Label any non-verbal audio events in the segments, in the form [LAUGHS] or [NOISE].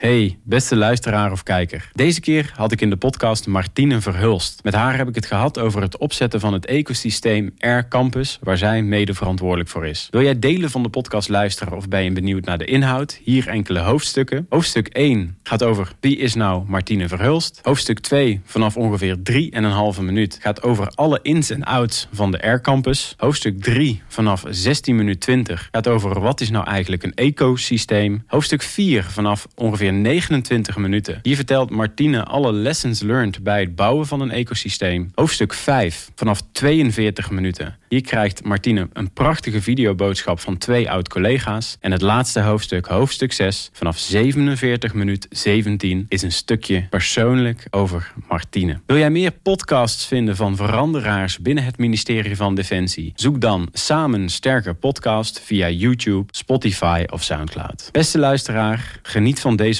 Hey, beste luisteraar of kijker. Deze keer had ik in de podcast Martine Verhulst. Met haar heb ik het gehad over het opzetten van het ecosysteem Air Campus, waar zij mede verantwoordelijk voor is. Wil jij delen van de podcast luisteren of ben je benieuwd naar de inhoud? Hier enkele hoofdstukken. Hoofdstuk 1 gaat over wie is nou Martine Verhulst. Hoofdstuk 2 vanaf ongeveer 3,5 minuut gaat over alle ins en outs van de Air Campus. Hoofdstuk 3 vanaf 16 minuut 20 gaat over wat is nou eigenlijk een ecosysteem. Hoofdstuk 4 vanaf ongeveer 29 minuten. Hier vertelt Martine alle lessons learned bij het bouwen van een ecosysteem. Hoofdstuk 5 vanaf 42 minuten. Hier krijgt Martine een prachtige videoboodschap van twee oud-collega's. En het laatste hoofdstuk, hoofdstuk 6, vanaf 47 minuut 17, is een stukje persoonlijk over Martine. Wil jij meer podcasts vinden van veranderaars binnen het ministerie van Defensie? Zoek dan Samen Sterker Podcast via YouTube, Spotify of Soundcloud. Beste luisteraar, geniet van deze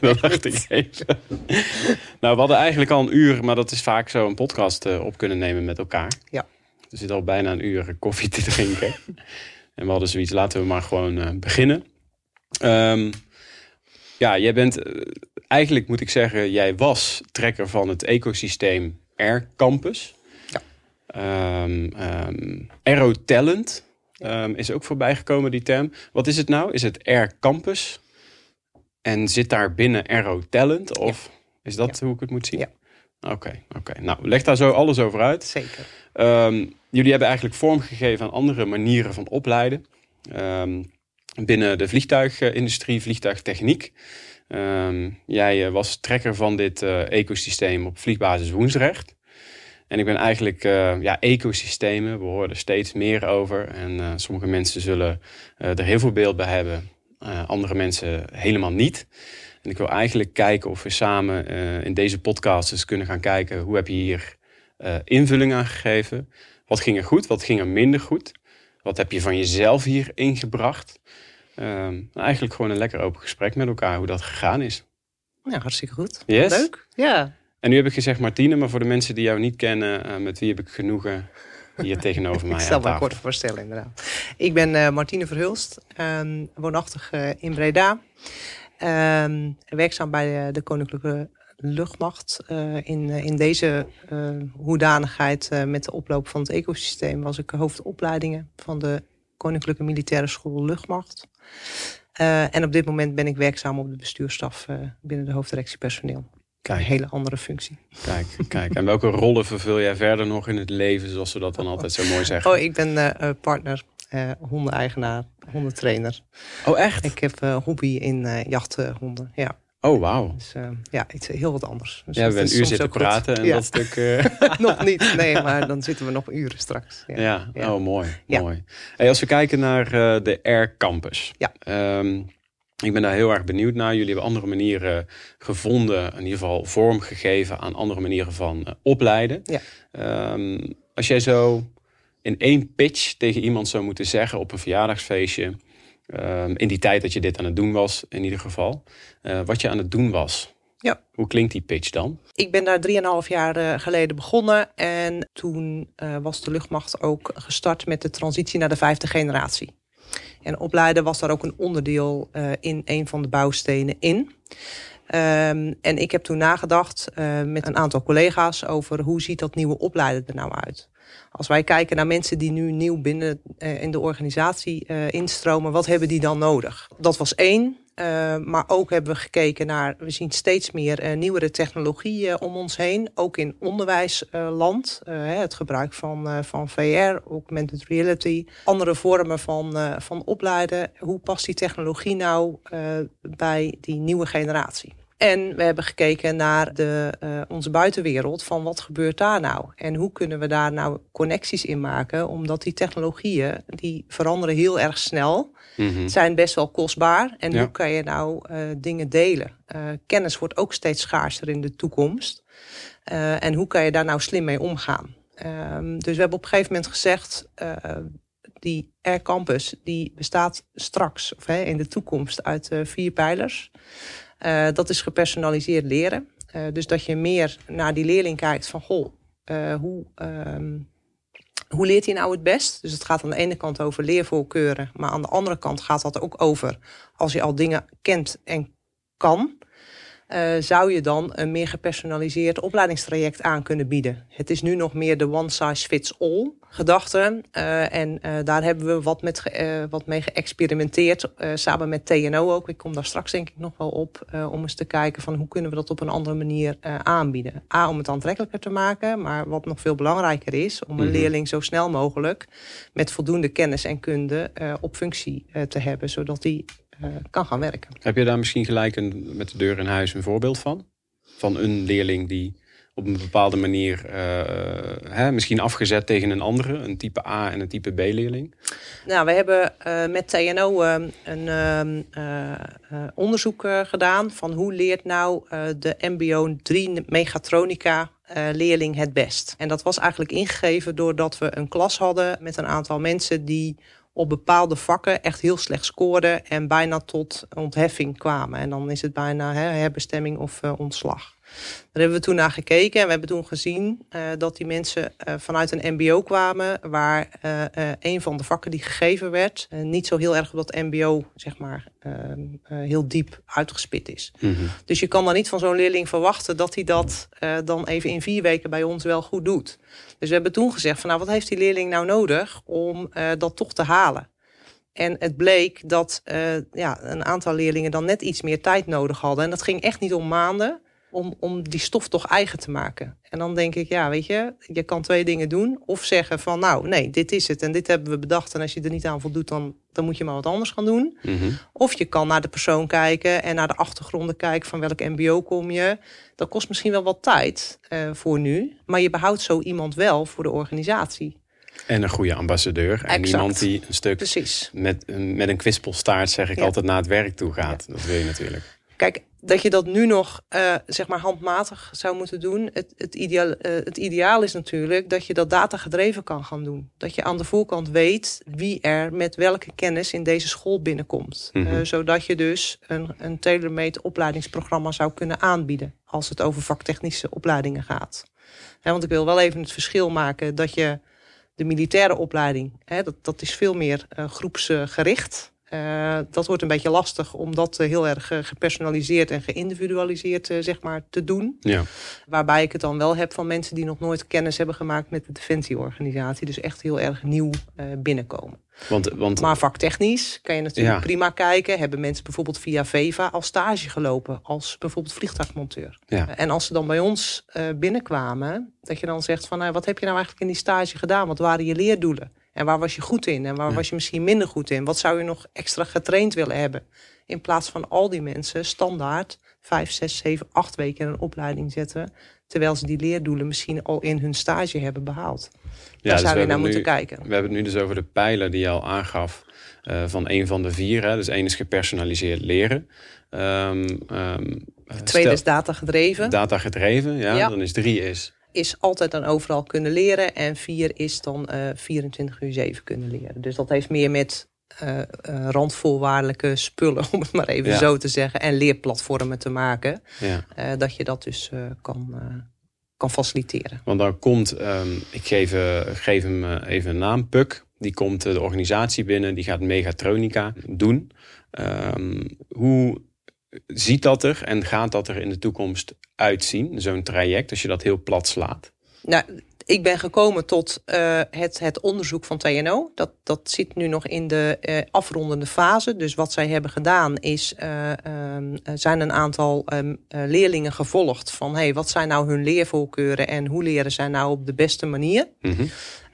Dat dacht ik even. Nou, we hadden eigenlijk al een uur, maar dat is vaak zo een podcast eh, op kunnen nemen met elkaar. Ja. Er zit al bijna een uur koffie te drinken. en we hadden zoiets, laten we maar gewoon eh, beginnen. Ehm, ja, jij bent, eh, eigenlijk moet ik zeggen, jij was trekker van het ecosysteem Air Campus. Ja. Ehm, ehm, Aero Talent is ook voorbij gekomen, die term. Wat is het nou? Is het Air Campus? En zit daar binnen Aero Talent? Of is dat hoe ik het moet zien? Ja. Oké, oké. Nou, leg daar zo alles over uit. Zeker. Ehm, jullie hebben eigenlijk vormgegeven aan andere manieren van opleiden. Ehm, binnen de vliegtuigindustrie, vliegtuigtechniek. Ehm, jij eh, was trekker van dit uh, ecosysteem op vliegbasis Woensrecht. En ik ben eigenlijk, uh, ja, ecosystemen, we horen er steeds meer over. En sommige mensen zullen er heel veel beeld bij hebben. Andere mensen helemaal niet. En ik wil eigenlijk kijken of we samen in deze podcast eens kunnen gaan kijken... hoe heb je hier uh, invulling aan gegeven. Wat ging er goed, wat ging er minder goed? Wat heb je van jezelf hier ingebracht? Um, eigenlijk gewoon een lekker open gesprek met elkaar, hoe dat gegaan is. Ja, hartstikke goed. Yes? Leuk. Ja. En nu heb ik gezegd Martine, maar voor de mensen die jou niet kennen, uh, met wie heb ik genoegen hier tegenover [LAUGHS] mij Ik zal me kort voorstellen, inderdaad. Ik ben uh, Martine Verhulst, um, woonachtig in Breda. Um, werkzaam bij de Koninklijke luchtmacht. Uh, in, in deze hoedanigheid met de oploop van het ecosysteem was ik hoofdopleidingen van de Koninklijke Militaire School Luchtmacht. en op dit moment ben ik werkzaam op de bestuurstaf binnen de hoofddirectie personeel. Kijk. Een hele andere functie. Kijk, kijk. En welke rollen vervul jij verder nog in het leven, zoals we dat dan altijd zo mooi zeggen? Oh, ik ben partner, hondeneigenaar, hondentrainer. Oh, echt? Ik heb hobby in jachthonden, ja. Oh, wauw. Dus uh, ja, iets heel wat anders. Dus ja, we hebben een uur zitten praten en ja. dat stuk... Uh... [LAUGHS] nog niet, nee, maar dan zitten we nog uren straks. Ja, ja. ja. oh mooi. mooi. Hey, als we kijken naar uh, de Air Campus. Ja. Um, ik ben daar heel erg benieuwd naar. Jullie hebben andere manieren gevonden, in ieder geval vorm gegeven aan andere manieren van opleiden. Ja. Um, als jij zo in één pitch tegen iemand zou moeten zeggen op een verjaardagsfeestje... Um, in die tijd dat je dit aan het doen was, in ieder geval. Uh, wat je aan het doen was. Ja. Hoe klinkt die pitch dan? Ik ben daar 3,5 jaar uh, geleden begonnen. En toen uh, was de luchtmacht ook gestart met de transitie naar de vijfde generatie. En opleiden was daar ook een onderdeel in een van de bouwstenen in. Um, en ik heb toen nagedacht met een aantal collega's over hoe ziet dat nieuwe opleiden er nou uit. Als wij kijken naar mensen die nu nieuw binnen uh, in de organisatie instromen, wat hebben die dan nodig? Dat was één. Uh, maar ook hebben we gekeken naar, we zien steeds meer nieuwere technologieën om ons heen. Ook in onderwijsland. het gebruik van, van VR, augmented reality. Andere vormen van, van opleiden. Hoe past die technologie nou bij die nieuwe generatie? En we hebben gekeken naar de, uh, onze buitenwereld, van wat gebeurt daar nou? En hoe kunnen we daar nou connecties in maken? Omdat die technologieën, die veranderen heel erg snel. Mhm. Mm -hmm. zijn best wel kostbaar. En Ja. hoe kan je nou uh, dingen delen? Uh, kennis wordt ook steeds schaarser in de toekomst. en hoe kan je daar nou slim mee omgaan? Ehm, dus we hebben op een gegeven moment gezegd, die Air Campus die bestaat straks of in de toekomst uit vier pijlers. Dat is gepersonaliseerd leren. dus dat je meer naar die leerling kijkt van goh, hoe, ehm, hoe leert hij nou het best? Dus het gaat aan de ene kant over leervoorkeuren, maar aan de andere kant gaat dat ook over als je al dingen kent en kan. Zou je dan een meer gepersonaliseerd opleidingstraject aan kunnen bieden. Het is nu nog meer de one size fits all gedachte. Uh, en uh, daar hebben we wat, met wat mee geëxperimenteerd, samen met TNO ook. Ik kom daar straks denk ik nog wel op, om eens te kijken van hoe kunnen we dat op een andere manier aanbieden. A, om het aantrekkelijker te maken, maar wat nog veel belangrijker is, om een mhm. leerling zo snel mogelijk met voldoende kennis en kunde op functie te hebben, zodat die eh, kan gaan werken. Heb je daar misschien gelijk een, met de deur in huis een voorbeeld van? Van een leerling die op een bepaalde manier uh, hè, misschien afgezet tegen een andere, een type A en een type B leerling? Nou, we hebben uh, met TNO uh, een onderzoek gedaan van hoe leert nou de MBO 3 megatronica leerling het best. En dat was eigenlijk ingegeven doordat we een klas hadden met een aantal mensen die op bepaalde vakken echt heel slecht scoorden en bijna tot ontheffing kwamen. En dan is het bijna hè, herbestemming of ontslag. Daar hebben we toen naar gekeken en we hebben toen gezien uh, dat die mensen uh, vanuit een MBO kwamen, waar uh, een van de vakken die gegeven werd, niet zo heel erg op dat MBO, zeg maar, ehm, heel diep uitgespit is. Mm -hmm. Dus je kan dan niet van zo'n leerling verwachten dat hij dat dan even in vier weken bij ons wel goed doet. Dus we hebben toen gezegd van nou, wat heeft die leerling nou nodig om dat toch te halen? En het bleek dat uh, ja, een aantal leerlingen dan net iets meer tijd nodig hadden. En dat ging echt niet om maanden om, om die stof toch eigen te maken. En dan denk ik, ja, weet je, je kan twee dingen doen. Of zeggen van, nou, nee, dit is het en dit hebben we bedacht. En als je er niet aan voldoet, dan, dan moet je maar wat anders gaan doen. Mhm. Of je kan naar de persoon kijken en naar de achtergronden kijken van welk mbo kom je. Dat kost misschien wel wat tijd uh, voor nu. Maar je behoudt zo iemand wel voor de organisatie. En een goede ambassadeur. En iemand die een stuk Precies. met, met een kwispelstaart, zeg ik altijd, naar het werk toe gaat. Dat wil je natuurlijk. Kijk, dat je dat nu nog uh, zeg maar handmatig zou moeten doen. Het, het, ideaal, uh, het ideaal is natuurlijk dat je dat data gedreven kan gaan doen. Dat je aan de voorkant weet wie er met welke kennis in deze school binnenkomt. Mm -hmm. uh, zodat je dus een, een tailor-made opleidingsprogramma zou kunnen aanbieden. Als het over vaktechnische opleidingen gaat. He, want ik wil wel even het verschil maken dat je de militaire opleiding, hè, dat, dat is veel meer groepsgericht. Uh, dat wordt een beetje lastig om dat uh, heel erg uh, gepersonaliseerd en geïndividualiseerd zeg maar, te doen. Ja. Waarbij ik het dan wel heb van mensen die nog nooit kennis hebben gemaakt met de defensieorganisatie. Dus echt heel erg nieuw binnenkomen. Want, want... Maar vaktechnisch kan je natuurlijk ja. prima kijken. Hebben mensen bijvoorbeeld via VEVA als stage gelopen. Als bijvoorbeeld vliegtuigmonteur. Ja. en als ze dan bij ons binnenkwamen. Dat je dan zegt van wat heb je nou eigenlijk in die stage gedaan? Wat waren je leerdoelen? En waar was je goed in en waar was je misschien minder goed in? Wat zou je nog extra getraind willen hebben? In plaats van al die mensen standaard vijf, zes, zeven, acht weken in een opleiding zetten. Terwijl ze die leerdoelen misschien al in hun stage hebben behaald. Ja, Daar dus zou je naar moeten kijken. We hebben het nu dus over de pijlen die je al aangaf. Uh, van een van de vier. Hè. Dus één is gepersonaliseerd leren. Um, um, tweede is data gedreven. Data gedreven, ja. ja. Dan is drie is is altijd dan overal kunnen leren. En vier is dan uh, eh, 24 uur 7 kunnen leren. Dus dat heeft meer met uh, uh, randvoorwaardelijke spullen, [LAUGHS] om het maar even zo te zeggen, en leerplatformen te maken. Ja. dat je dat dus kan, kan faciliteren. Want dan komt, um, ik geef, geef hem even een naam, Puk. Die komt de organisatie binnen, die gaat Megatronica doen. Um, hoe ziet dat er en gaat dat er in de toekomst uitzien, zo'n traject, als je dat heel plat slaat? Nou, ik ben gekomen tot uh, het, het onderzoek van TNO. Dat, dat zit nu nog in de uh, afrondende fase. Dus wat zij hebben gedaan is, uh, um, zijn een aantal um, leerlingen gevolgd van hey, wat zijn nou hun leervoorkeuren en hoe leren zij nou op de beste manier. Mm -hmm.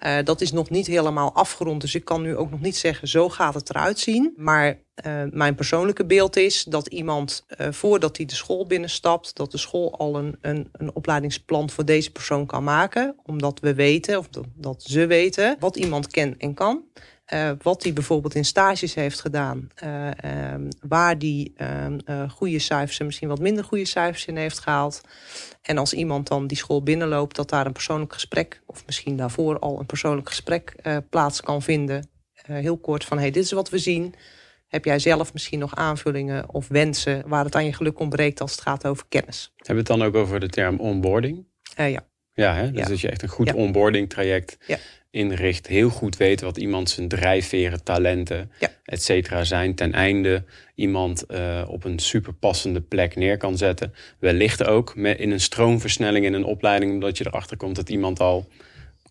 Uh, dat is nog niet helemaal afgerond. Dus ik kan nu ook nog niet zeggen, zo gaat het eruit zien. Maar uh, mijn persoonlijke beeld is dat iemand uh, voordat hij de school binnenstapt, dat de school al een, een, een opleidingsplan voor deze persoon kan maken. Omdat we weten, of dat, dat ze weten, wat iemand kent en kan. Uh, wat hij bijvoorbeeld in stages heeft gedaan. Uh, um, waar die uh, goede cijfers en misschien wat minder goede cijfers in heeft gehaald. En als iemand dan die school binnenloopt, dat daar een persoonlijk gesprek, of misschien daarvoor al een persoonlijk gesprek plaats kan vinden. heel kort van: hey, dit is wat we zien. Heb jij zelf misschien nog aanvullingen of wensen waar het aan je geluk ontbreekt als het gaat over kennis? Hebben we het dan ook over de term onboarding? ja. Ja, hè? dus dat je echt een goed onboarding traject ja. Inricht. Heel goed weet wat iemand zijn drijfveren, talenten, ja. et cetera zijn. Ten einde iemand uh, op een super passende plek neer kan zetten. Wellicht ook met, in een stroomversnelling in een opleiding. Omdat je erachter komt dat iemand al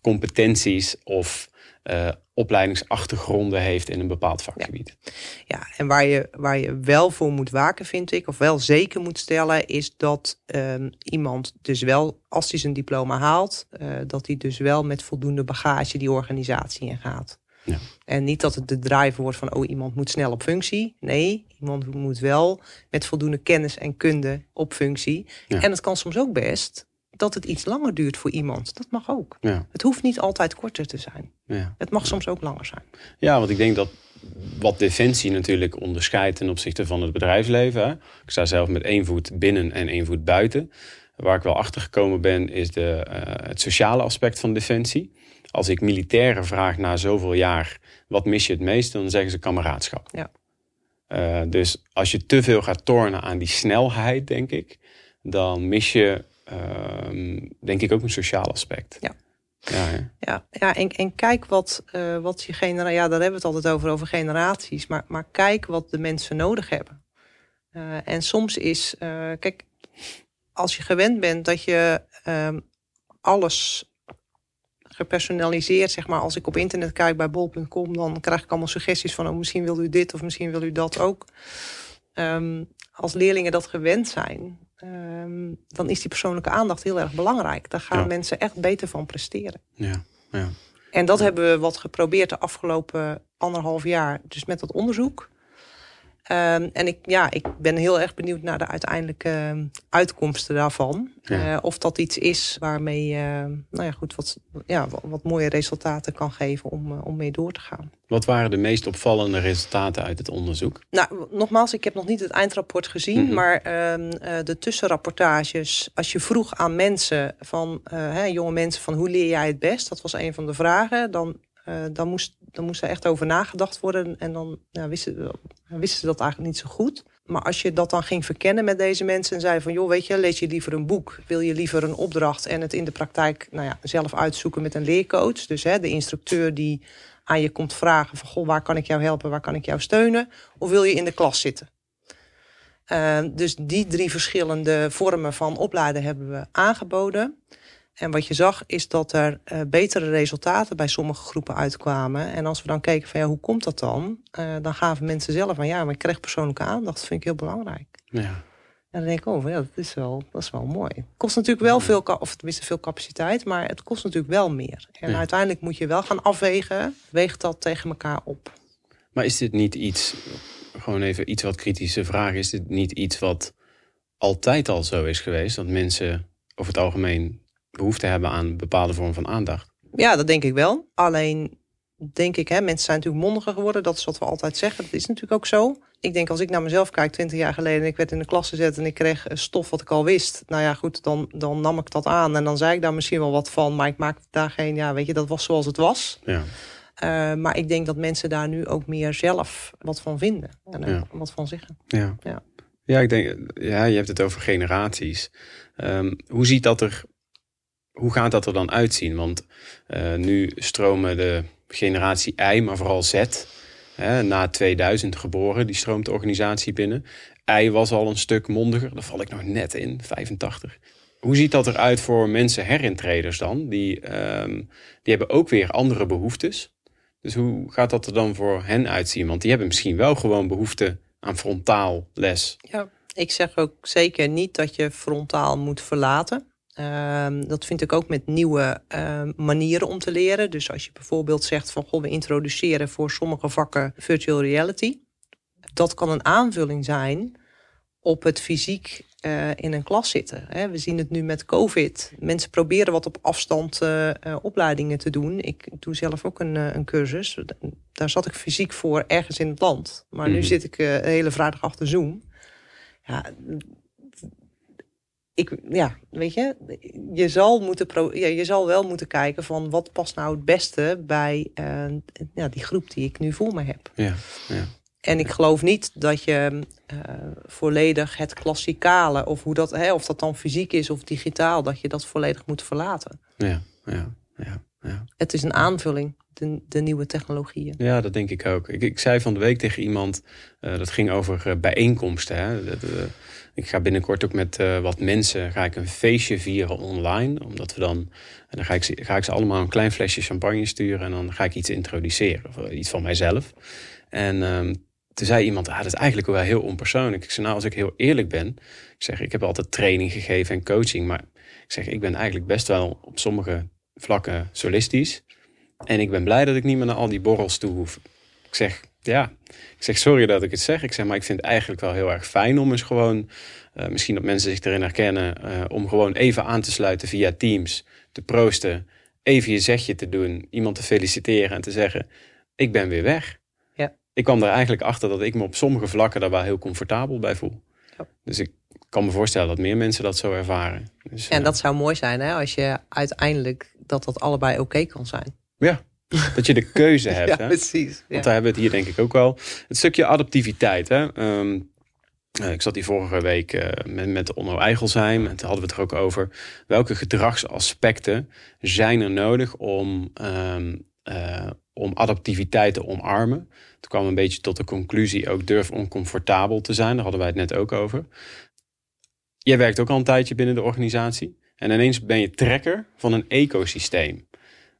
competenties of uh, opleidingsachtergronden heeft in een bepaald vakgebied. Ja, ja en waar je, waar je wel voor moet waken, vind ik, of wel zeker moet stellen, is dat um, iemand dus wel, als hij zijn diploma haalt, uh, dat hij dus wel met voldoende bagage die organisatie in gaat. Ja. En niet dat het de drive wordt van, oh, iemand moet snel op functie. Nee, iemand moet wel met voldoende kennis en kunde op functie. Ja. En het kan soms ook best dat het iets langer duurt voor iemand. Dat mag ook. Ja. Het hoeft niet altijd korter te zijn. Ja. Het mag soms ook langer zijn. Ja, want ik denk dat wat Defensie natuurlijk onderscheidt ten opzichte van het bedrijfsleven. Hè? Ik sta zelf met één voet binnen en één voet buiten. Waar ik wel achter gekomen ben, is de, uh, het sociale aspect van Defensie. Als ik militairen vraag na zoveel jaar, wat mis je het meest? Dan zeggen ze kameraadschap. Ja. Uh, dus als je te veel gaat tornen aan die snelheid, denk ik, dan mis je denk ik ook een sociaal aspect. Ja. Ja, ja. ja, en, en kijk wat, uh, wat je generatie. Ja, daar hebben we het altijd over, over generaties. Maar, maar kijk wat de mensen nodig hebben. Uh, en soms is, uh, kijk, als je gewend bent dat je um, alles gepersonaliseerd, zeg maar, als ik op internet kijk bij bol.com, dan krijg ik allemaal suggesties van, oh, misschien wil u dit of misschien wil u dat ook. Um, als leerlingen dat gewend zijn, um, dan is die persoonlijke aandacht heel erg belangrijk. Daar gaan mensen echt beter van presteren. Ja, ja. En dat hebben we wat geprobeerd de afgelopen anderhalf jaar. Dus met dat onderzoek. Um, en ik, ja, ik ben heel erg benieuwd naar de uiteindelijke ehm, uitkomsten daarvan. Ja. Uh, of dat iets is waarmee uh, nou ja, goed, wat, ja, wat, mooie resultaten kan geven om, uh, om mee door te gaan. Wat waren de meest opvallende resultaten uit het onderzoek? Nou, nogmaals, ik heb nog niet het eindrapport gezien. Mm Maar ehm, de tussenrapportages, als je vroeg aan mensen, van, hè, jonge mensen, van hoe leer jij het best? Dat was een van de vragen. Dan uh, dan, moest, dan moest er echt over nagedacht worden. En dan nou, wisten, wisten ze dat eigenlijk niet zo goed. Maar als je dat dan ging verkennen met deze mensen en zei van joh, weet je, lees je liever een boek? Wil je liever een opdracht en het in de praktijk nou ja, zelf uitzoeken met een leercoach? Dus hè, de instructeur die aan je komt vragen van goh, waar kan ik jou helpen, waar kan ik jou steunen? Of wil je in de klas zitten? Uh, dus die drie verschillende vormen van opleiden hebben we aangeboden. En wat je zag is dat er uh, betere resultaten bij sommige groepen uitkwamen. En als we dan keken van ja, hoe komt dat dan? Uh, dan gaven mensen zelf van ja, maar ik krijg persoonlijke aandacht. Dat vind ik heel belangrijk. Ja. En dan denk ik, oh ja, dat is wel, dat is wel mooi. Het kost natuurlijk wel veel, of tenminste veel capaciteit, maar het kost natuurlijk wel meer. En uiteindelijk moet je wel gaan afwegen, weegt dat tegen elkaar op. Maar is dit niet iets, gewoon even iets wat kritische vraag, is dit niet iets wat altijd al zo is geweest? Dat mensen over het algemeen behoefte hebben aan een bepaalde vorm van aandacht. Ja, dat denk ik wel. Alleen denk ik, hè, mensen zijn natuurlijk mondiger geworden. Dat is wat we altijd zeggen. Dat is natuurlijk ook zo. Ik denk als ik naar mezelf kijk, 20 jaar geleden, ik werd in de klas gezet en ik kreeg stof wat ik al wist. Nou ja, goed, dan, dan nam ik dat aan en dan zei ik daar misschien wel wat van. Maar ik maakte daar geen, ja, weet je, dat was zoals het was. Ja. Uh, maar ik denk dat mensen daar nu ook meer zelf wat van vinden en ja. wat van zeggen. Ja. ja. Ja, ik denk, ja, je hebt het over generaties. Um, hoe ziet dat er hoe gaat dat er dan uitzien? Want uh, nu stromen de generatie I, maar vooral Z, hè, na 2000 geboren, die stroomt de organisatie binnen. I was al een stuk mondiger, daar val ik nog net in, 85. Hoe ziet dat eruit voor mensen herintreders dan? Die, um, die hebben ook weer andere behoeftes. Dus hoe gaat dat er dan voor hen uitzien? Want die hebben misschien wel gewoon behoefte aan frontaal les. Ja, ik zeg ook zeker niet dat je frontaal moet verlaten. Um, dat vind ik ook met nieuwe uh, manieren om te leren. Dus als je bijvoorbeeld zegt van goh, we introduceren voor sommige vakken virtual reality. Dat kan een aanvulling zijn op het fysiek uh, in een klas zitten. Hè. We zien het nu met COVID. Mensen proberen wat op afstand uh, opleidingen te doen. Ik doe zelf ook een, een cursus. Daar zat ik fysiek voor ergens in het land. Maar nu mhm. zit ik de hele vrijdag achter Zoom. Ja, ik, ja, weet je, je zal, moeten pro ja, je zal wel moeten kijken van wat past nou het beste bij ja, die groep die ik nu voor me heb. Ja, ja. En ik geloof niet dat je uh, volledig het klassikale, of, hoe dat, hè, of dat dan fysiek is of digitaal, dat je dat volledig moet verlaten. Ja, ja, ja. ja. Het is een aanvulling, de, de nieuwe technologieën. Ja, dat denk ik ook. Ik, ik zei van de week tegen iemand, uh, dat ging over bijeenkomsten. Hè. Ik ga binnenkort ook met wat mensen ga ik een feestje vieren online. Omdat we dan, en dan ga ik, ga ik ze allemaal een klein flesje champagne sturen en dan ga ik iets introduceren, of iets van mijzelf. En um, toen zei iemand, ah, dat is eigenlijk wel heel onpersoonlijk. Ik zei, nou, als ik heel eerlijk ben, ik zeg, ik heb altijd training gegeven en coaching, maar ik zeg, ik ben eigenlijk best wel op sommige vlakken solistisch. En ik ben blij dat ik niet meer naar al die borrels toe hoef. Ik zeg, ja, ik zeg, sorry dat ik het zeg. Ik zeg, maar ik vind het eigenlijk wel heel erg fijn om eens gewoon, uh, misschien dat mensen zich erin herkennen, uh, om gewoon even aan te sluiten via Teams, te proosten, even je zegje te doen, iemand te feliciteren en te zeggen, ik ben weer weg ik kwam er eigenlijk achter dat ik me op sommige vlakken daar wel heel comfortabel bij voel. Ja. Dus ik kan me voorstellen dat meer mensen dat zo ervaren. Dus, en dat zou mooi zijn hè, als je uiteindelijk dat dat allebei oké kan zijn. Ja, [LAUGHS] dat je de keuze hebt. ja, hè? precies. Want daar hebben we het hier denk ik ook wel. Het stukje adaptiviteit. Hè? Ehm, eh, ik zat die vorige week uh, met, met de Onno Eigelsheim. En toen hadden we het er ook over. Welke gedragsaspecten zijn er nodig om, um, uh, om adaptiviteit te omarmen? Toen kwam een beetje tot de conclusie ook durf oncomfortabel te zijn. Daar hadden wij het net ook over. Jij werkt ook al een tijdje binnen de organisatie. En ineens ben je trekker van een ecosysteem.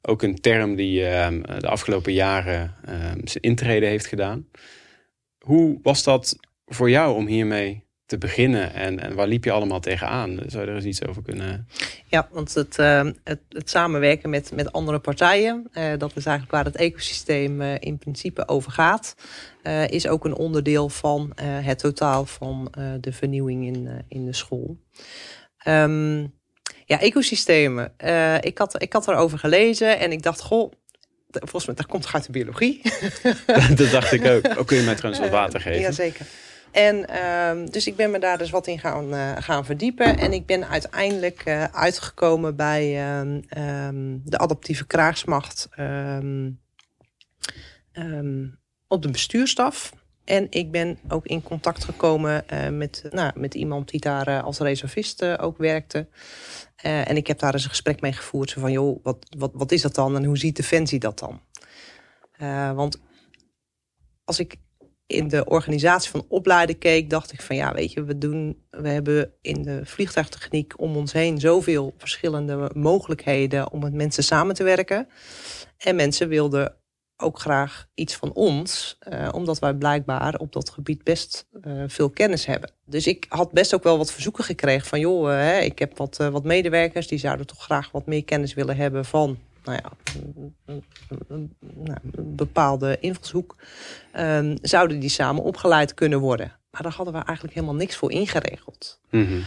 Ook een term die uh, de afgelopen jaren uh, zijn intrede heeft gedaan. Hoe was dat voor jou om hiermee te beginnen en, en waar liep je allemaal tegenaan? Zou je er eens iets over kunnen? Ja, want het, uh, het, samenwerken met, met andere partijen, uh, dat is eigenlijk waar het ecosysteem uh, in principe over gaat, is ook een onderdeel van het totaal van de vernieuwing in, in de school. Um, ja, ecosystemen. ik, had, ik had erover gelezen en ik dacht, goh, volgens mij, dat komt uit de biologie? [LAUGHS] dat dacht ik ook. Ook kun je mij trouwens wat water geven? Jazeker. En uh, dus ik ben me daar dus wat in gaan, uh, gaan verdiepen. En ik ben uiteindelijk uh, uitgekomen bij um, de adaptieve kraagsmacht um, op de bestuurstaf. En ik ben ook in contact gekomen met, nou, met iemand die daar als reservist ook werkte. En ik heb daar eens een gesprek mee gevoerd. Zo van, joh, wat, wat, wat is dat dan en hoe ziet Defensie dat dan? want als ik in de organisatie van opleiden keek, dacht ik van ja, weet je, we doen, we hebben in de vliegtuigtechniek om ons heen zoveel verschillende mogelijkheden om met mensen samen te werken. En mensen wilden ook graag iets van ons, uh, omdat wij blijkbaar op dat gebied best uh, veel kennis hebben. Dus ik had best ook wel wat verzoeken gekregen van joh, uh, ik heb wat, wat medewerkers die zouden toch graag wat meer kennis willen hebben van nou ja, een, bepaalde invalshoek, um, zouden die samen opgeleid kunnen worden. Maar daar hadden we eigenlijk helemaal niks voor ingeregeld. Mhm.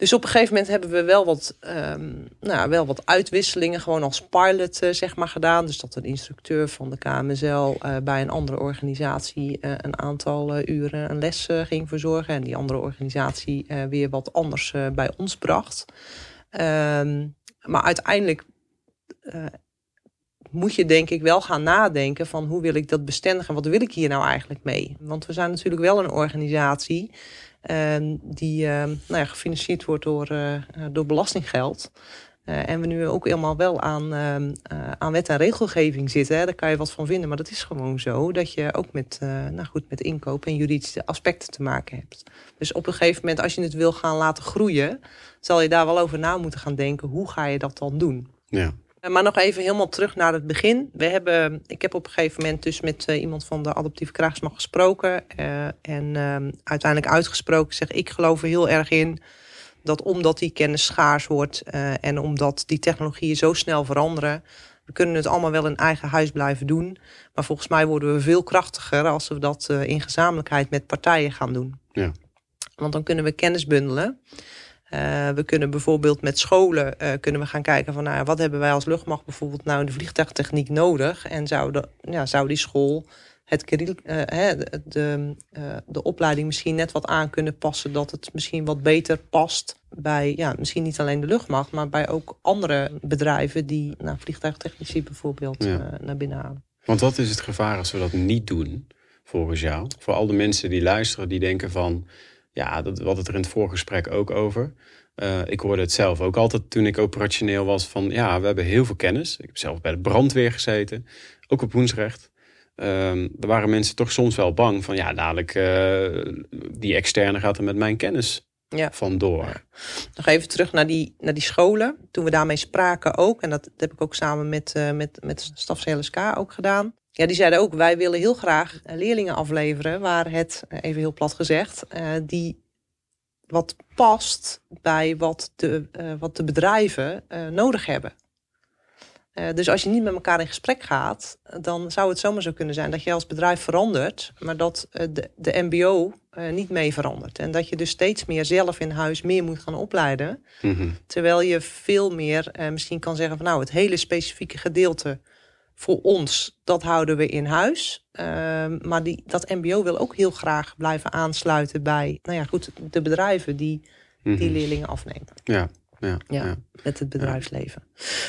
Dus op een gegeven moment hebben we wel wat, um, nou, wel wat uitwisselingen, gewoon als pilot uh, zeg maar, gedaan. Dus dat een instructeur van de KMSL eh, bij een andere organisatie uh, een aantal uren een les ging verzorgen. En die andere organisatie weer wat anders bij ons bracht. Um, maar uiteindelijk moet je denk ik wel gaan nadenken van hoe wil ik dat bestendigen? Wat wil ik hier nou eigenlijk mee? Want we zijn natuurlijk wel een organisatie die uh, nou ja, gefinancierd wordt door, uh, door belastinggeld. en we nu ook helemaal wel aan, ehm, aan wet en regelgeving zitten. Hè. Daar kan je wat van vinden, maar dat is gewoon zo. Dat je ook met, nou goed, met inkoop en juridische aspecten te maken hebt. Dus op een gegeven moment, als je het wil gaan laten groeien, zal je daar wel over na moeten gaan denken. Hoe ga je dat dan doen? Ja. Eh, maar nog even helemaal terug naar het begin. We hebben, ik heb op een gegeven moment dus met uh, iemand van de adoptieve kraagsmacht gesproken. Uh, en uh, uiteindelijk uitgesproken zeg ik geloof er heel erg in dat omdat die kennis schaars wordt en omdat die technologieën zo snel veranderen, we kunnen het allemaal wel in eigen huis blijven doen. Maar volgens mij worden we veel krachtiger als we dat in gezamenlijkheid met partijen gaan doen. Ja. Want dan kunnen we kennis bundelen. Uh, we kunnen bijvoorbeeld met scholen uh, kunnen we gaan kijken van nou, wat hebben wij als luchtmacht bijvoorbeeld nou in de vliegtuigtechniek nodig en zou, de, ja, zou die school het, uh, de, de, de opleiding misschien net wat aan kunnen passen dat het misschien wat beter past bij ja, misschien niet alleen de luchtmacht, maar bij ook andere bedrijven die nou, vliegtuigtechnici bijvoorbeeld ja. naar binnen halen. Want wat is het gevaar als we dat niet doen, volgens jou? Voor al de mensen die luisteren, die denken van ja, dat, we hadden het er in het voorgesprek ook over. Uh, ik hoorde het zelf ook altijd toen ik operationeel was van ja, we hebben heel veel kennis. Ik heb zelf bij de brandweer gezeten, ook op woensrecht. Um, er waren mensen toch soms wel bang van ja, dadelijk uh, die externe gaat er met mijn kennis ja. vandoor. Ja. Nog even terug naar die, naar die scholen. Toen we daarmee spraken ook, en dat, dat heb ik ook samen met, uh, met, met staf CLSK ook gedaan. Ja, die zeiden ook, wij willen heel graag leerlingen afleveren, waar het, even heel plat gezegd, uh, die wat past bij wat de, uh, wat de bedrijven nodig hebben. Dus als je niet met elkaar in gesprek gaat, dan zou het zomaar zo kunnen zijn dat je als bedrijf verandert, maar dat de, de MBO niet mee verandert. En dat je dus steeds meer zelf in huis meer moet gaan opleiden. Mm -hmm. Terwijl je veel meer misschien kan zeggen van nou, het hele specifieke gedeelte voor ons, dat houden we in huis. Uh, maar die, dat MBO wil ook heel graag blijven aansluiten bij, nou ja, goed, de bedrijven die die mhm. leerlingen afnemen. Ja, ja, ja, met het bedrijfsleven.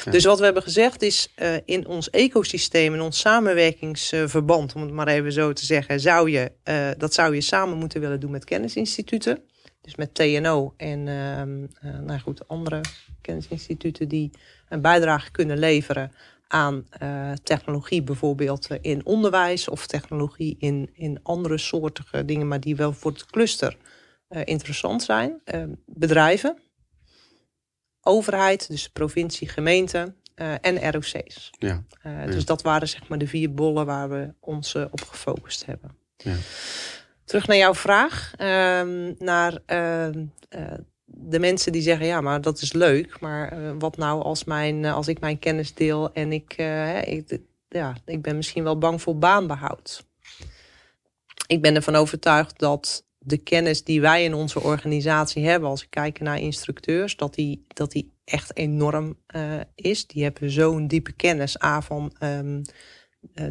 Dus wat we hebben gezegd is, uh, in ons ecosysteem, in ons samenwerkingsverband, om het maar even zo te zeggen, zou je, uh, dat zou je samen moeten willen doen met kennisinstituten. Dus met TNO en uh, nou goed, andere kennisinstituten die een bijdrage kunnen leveren aan uh, technologie, bijvoorbeeld eh, in onderwijs of technologie in, in andere soortige dingen, maar die wel voor het cluster uh, interessant zijn. Uh, bedrijven, overheid, dus provincie, gemeente en ROC's. Ja, ja, Dus dat waren zeg maar de vier bollen waar we ons op gefocust hebben. Ja. Terug naar jouw vraag, ehm, naar de mensen die zeggen, ja, maar dat is leuk. Maar uh, wat nou als, mijn, uh, als ik mijn kennis deel en ik, uh, ik, ja, ik ben misschien wel bang voor baanbehoud. Ik ben ervan overtuigd dat de kennis die wij in onze organisatie hebben, als ik kijk naar instructeurs, dat die, dat die echt enorm is. Die hebben zo'n diepe kennis A van uh,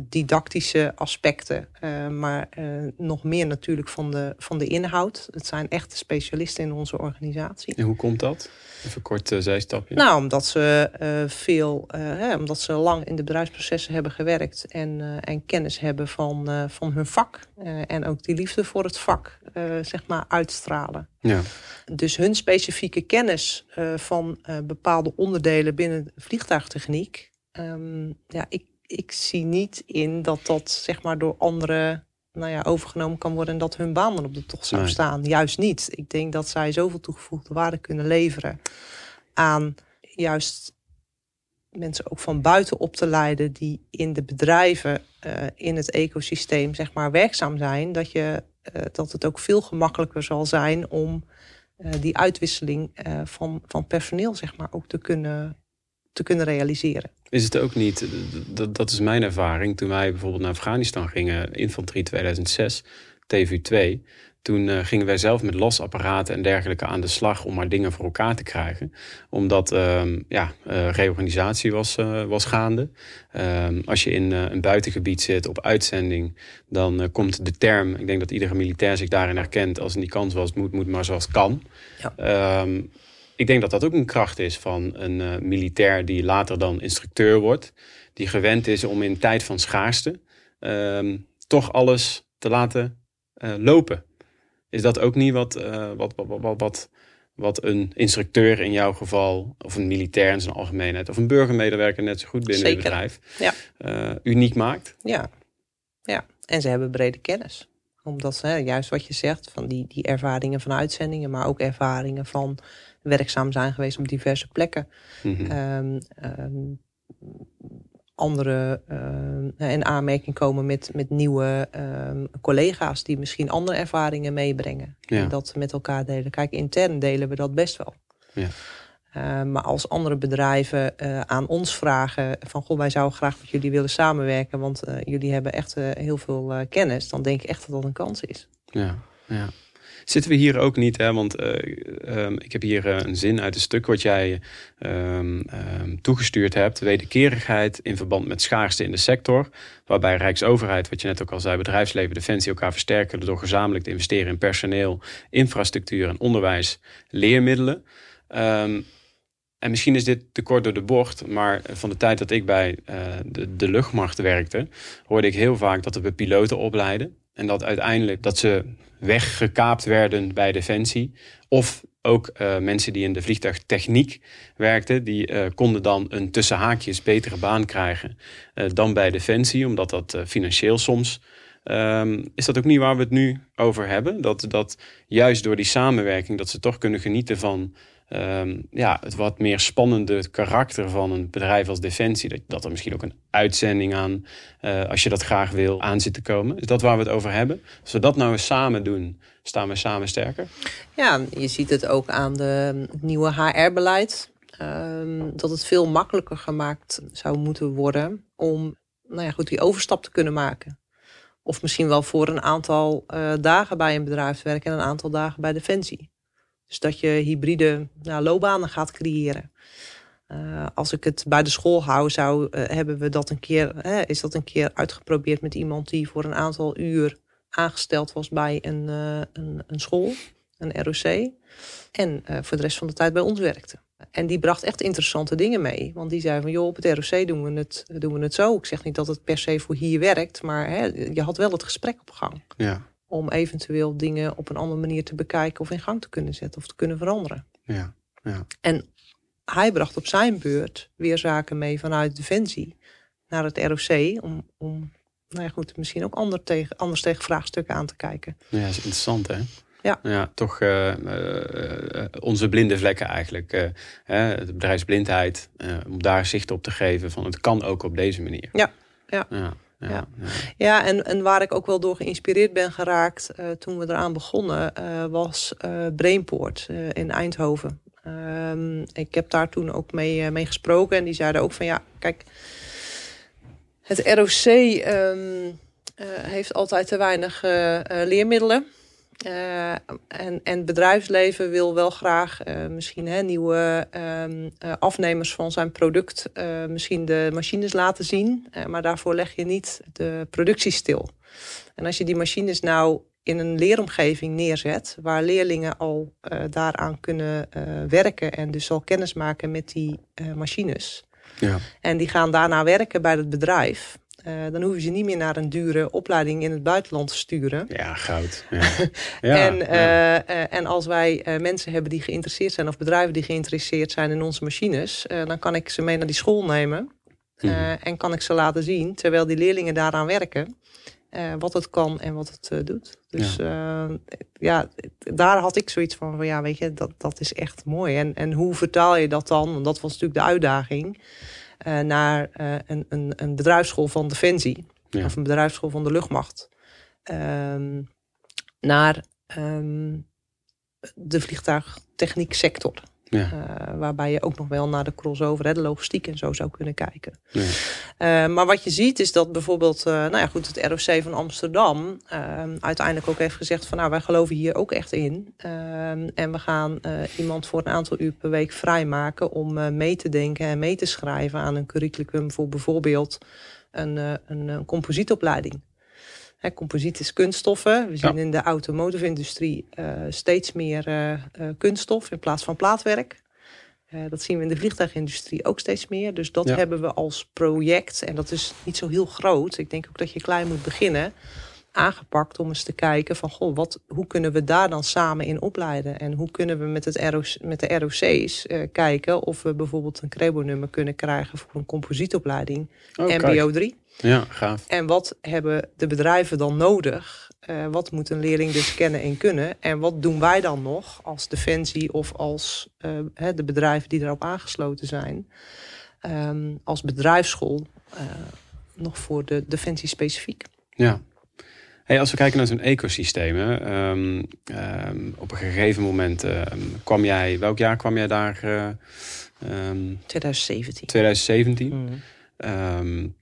didactische aspecten, uh, maar uh, nog meer natuurlijk van de, van de inhoud. Het zijn echte specialisten in onze organisatie. En hoe komt dat? Even kort zijstapje. Nou, omdat ze veel, hè, omdat ze lang in de bedrijfsprocessen hebben gewerkt en, en kennis hebben van, van hun vak. en ook die liefde voor het vak, zeg maar, uitstralen. Ja. Dus hun specifieke kennis van bepaalde onderdelen binnen vliegtuigtechniek. Um, ja, ik, ik zie niet in dat dat zeg maar door anderen nou ja, overgenomen kan worden en dat hun baan dan op de tocht zou staan. Juist niet. Ik denk dat zij zoveel toegevoegde waarde kunnen leveren aan juist mensen ook van buiten op te leiden die in de bedrijven, uh, in het ecosysteem, zeg maar, werkzaam zijn, dat, je, uh, dat het ook veel gemakkelijker zal zijn om uh, die uitwisseling van, van personeel, zeg maar, ook te kunnen, te kunnen realiseren. Is het ook niet, dat, dat is mijn ervaring, toen wij bijvoorbeeld naar Afghanistan gingen, infanterie 2006, TV2, toen uh, gingen wij zelf met losapparaten en dergelijke aan de slag om maar dingen voor elkaar te krijgen. Omdat uh, ja, uh, reorganisatie was, uh, was gaande. Ehm, als je in een buitengebied zit op uitzending, dan komt de term, ik denk dat iedere militair zich daarin herkent, als het niet kan zoals het moet, moet maar zoals kan. Ja. Ehm, ik denk dat dat ook een kracht is van een uh, militair die later dan instructeur wordt. Die gewend is om in tijd van schaarste uh, toch alles te laten uh, lopen. Is dat ook niet wat, uh, wat, wat, wat, wat, wat een instructeur in jouw geval, of een militair in zijn algemeenheid, of een burgermedewerker net zo goed binnen Zeker. het bedrijf, ja. uniek maakt? Ja. ja, en ze hebben brede kennis omdat ze, juist wat je zegt, van die, die ervaringen van uitzendingen, maar ook ervaringen van werkzaam zijn geweest op diverse plekken. Mm um, um, andere uh, in aanmerking komen met, met nieuwe um, collega's die misschien andere ervaringen meebrengen. Ja. En dat met elkaar delen. Kijk, intern delen we dat best wel. Ja. Uh, maar als andere bedrijven uh, aan ons vragen van goh, wij zouden graag met jullie willen samenwerken, want uh, jullie hebben echt heel veel kennis, dan denk ik echt dat dat een kans is. Ja, ja. Zitten we hier ook niet, hè? want ehm, ik heb hier een zin uit een stuk wat jij ehm, ehm, toegestuurd hebt. Wederkerigheid in verband met schaarste in de sector. Waarbij Rijksoverheid, wat je net ook al zei, bedrijfsleven, defensie elkaar versterken door gezamenlijk te investeren in personeel, infrastructuur en onderwijs, leermiddelen. En misschien is dit te kort door de bocht, maar van de tijd dat ik bij uh, de, de luchtmacht werkte, hoorde ik heel vaak dat we piloten opleiden. En dat uiteindelijk dat ze weggekaapt werden bij Defensie. Of ook uh, mensen die in de vliegtuigtechniek werkten, die uh, konden dan een tussen haakjes betere baan krijgen dan bij Defensie, omdat dat financieel soms. Um, is dat ook niet waar we het nu over hebben? Dat, dat juist door die samenwerking, dat ze toch kunnen genieten van um, ja, het wat meer spannende karakter van een bedrijf als Defensie. Dat, dat er misschien ook een uitzending aan, uh, als je dat graag wil, aan zit te komen. Is dat waar we het over hebben? Als we dat nou samen doen, staan we samen sterker? Ja, je ziet het ook aan de, nieuwe HR-beleid. Um, dat het veel makkelijker gemaakt zou moeten worden om nou ja, goed, die overstap te kunnen maken. Of misschien wel voor een aantal uh, dagen bij een bedrijf werken en een aantal dagen bij Defensie. Dus dat je hybride nou, loopbanen gaat creëren. Uh, als ik het bij de school hou, zou, uh, hebben we dat een keer, is dat een keer uitgeprobeerd met iemand die voor een aantal uur aangesteld was bij een, uh, een, een, school, een ROC. En voor de rest van de tijd bij ons werkte. En die bracht echt interessante dingen mee. Want die zei van, joh, op het ROC doen we het, doen we het zo. Ik zeg niet dat het per se voor hier werkt, maar hè, je had wel het gesprek op gang. Ja om eventueel dingen op een andere manier te bekijken of in gang te kunnen zetten of te kunnen veranderen. Ja, ja. En hij bracht op zijn beurt weer zaken mee vanuit Defensie naar het ROC om, om nou ja, goed, misschien ook ander tegen, anders tegen vraagstukken aan te kijken. Ja, dat is interessant hè? Ja. ja toch uh, uh, onze blinde vlekken eigenlijk. Uh, de bedrijfsblindheid, om daar zicht op te geven van het kan ook op deze manier. Ja, ja. ja. Ja, ja. en, en waar ik ook wel door geïnspireerd ben geraakt uh, toen we eraan begonnen, uh, was uh, Brainport in Eindhoven. Ehm, ik heb daar toen ook mee, mee gesproken en die zeiden ook van ja, kijk, het ROC um, heeft altijd te weinig leermiddelen. Uh, en, en het bedrijfsleven wil wel graag uh, misschien hè, nieuwe um, uh, afnemers van zijn product, misschien de machines laten zien. maar daarvoor leg je niet de productie stil. En als je die machines nou in een leeromgeving neerzet, waar leerlingen al daaraan kunnen werken en dus al kennis maken met die machines. Ja. En die gaan daarna werken bij het bedrijf. Uh, dan hoeven ze niet meer naar een dure opleiding in het buitenland te sturen. Ja, goud. Ja. [LAUGHS] ja, en, uh, uh, en als wij mensen hebben die geïnteresseerd zijn, of bedrijven die geïnteresseerd zijn in onze machines, dan kan ik ze mee naar die school nemen. Mm. En kan ik ze laten zien, terwijl die leerlingen daaraan werken, wat het kan en wat het doet. Dus ja. ja. daar had ik zoiets van, van ja, weet je, dat, dat is echt mooi. En, en hoe vertaal je dat dan? Want dat was natuurlijk de uitdaging. Uh, naar uh, een, een, een, bedrijfsschool van Defensie. Ja. Of een bedrijfsschool van de luchtmacht. Um, naar um, de vliegtuigtechniek sector. Ja. Uh, waarbij je ook nog wel naar de crossover, hè, de logistiek en zo zou kunnen kijken. Ja. Uh, maar wat je ziet is dat bijvoorbeeld, uh, nou ja, goed, het ROC van Amsterdam uiteindelijk ook heeft gezegd van, nou, wij geloven hier ook echt in. en we gaan iemand voor een aantal uur per week vrijmaken om mee te denken en mee te schrijven aan een curriculum voor bijvoorbeeld een, een, een composietopleiding. Hè, composiet is kunststoffen. We zien ja. in de automotive industrie uh, steeds meer uh, uh, kunststof in plaats van plaatwerk. dat zien we in de vliegtuigindustrie ook steeds meer. Dus dat ja. hebben we als project, en dat is niet zo heel groot. Ik denk ook dat je klein moet beginnen. Aangepakt om eens te kijken van goh, wat, hoe kunnen we daar dan samen in opleiden? En hoe kunnen we met, het ROC, met de ROC's kijken of we bijvoorbeeld een Crebo-nummer kunnen krijgen voor een composietopleiding oh, MBO 3. Ja, gaaf. En wat hebben de bedrijven dan nodig? Uh, wat moet een leerling dus kennen en kunnen? En wat doen wij dan nog als Defensie of als uh, hè, de bedrijven die erop aangesloten zijn? Um, als bedrijfsschool nog voor de Defensie specifiek. Ja. Hey, als we kijken naar zo'n ecosysteem, um, um, op een gegeven moment kwam jij, welk jaar kwam jij daar? 2017. 2017. Mm.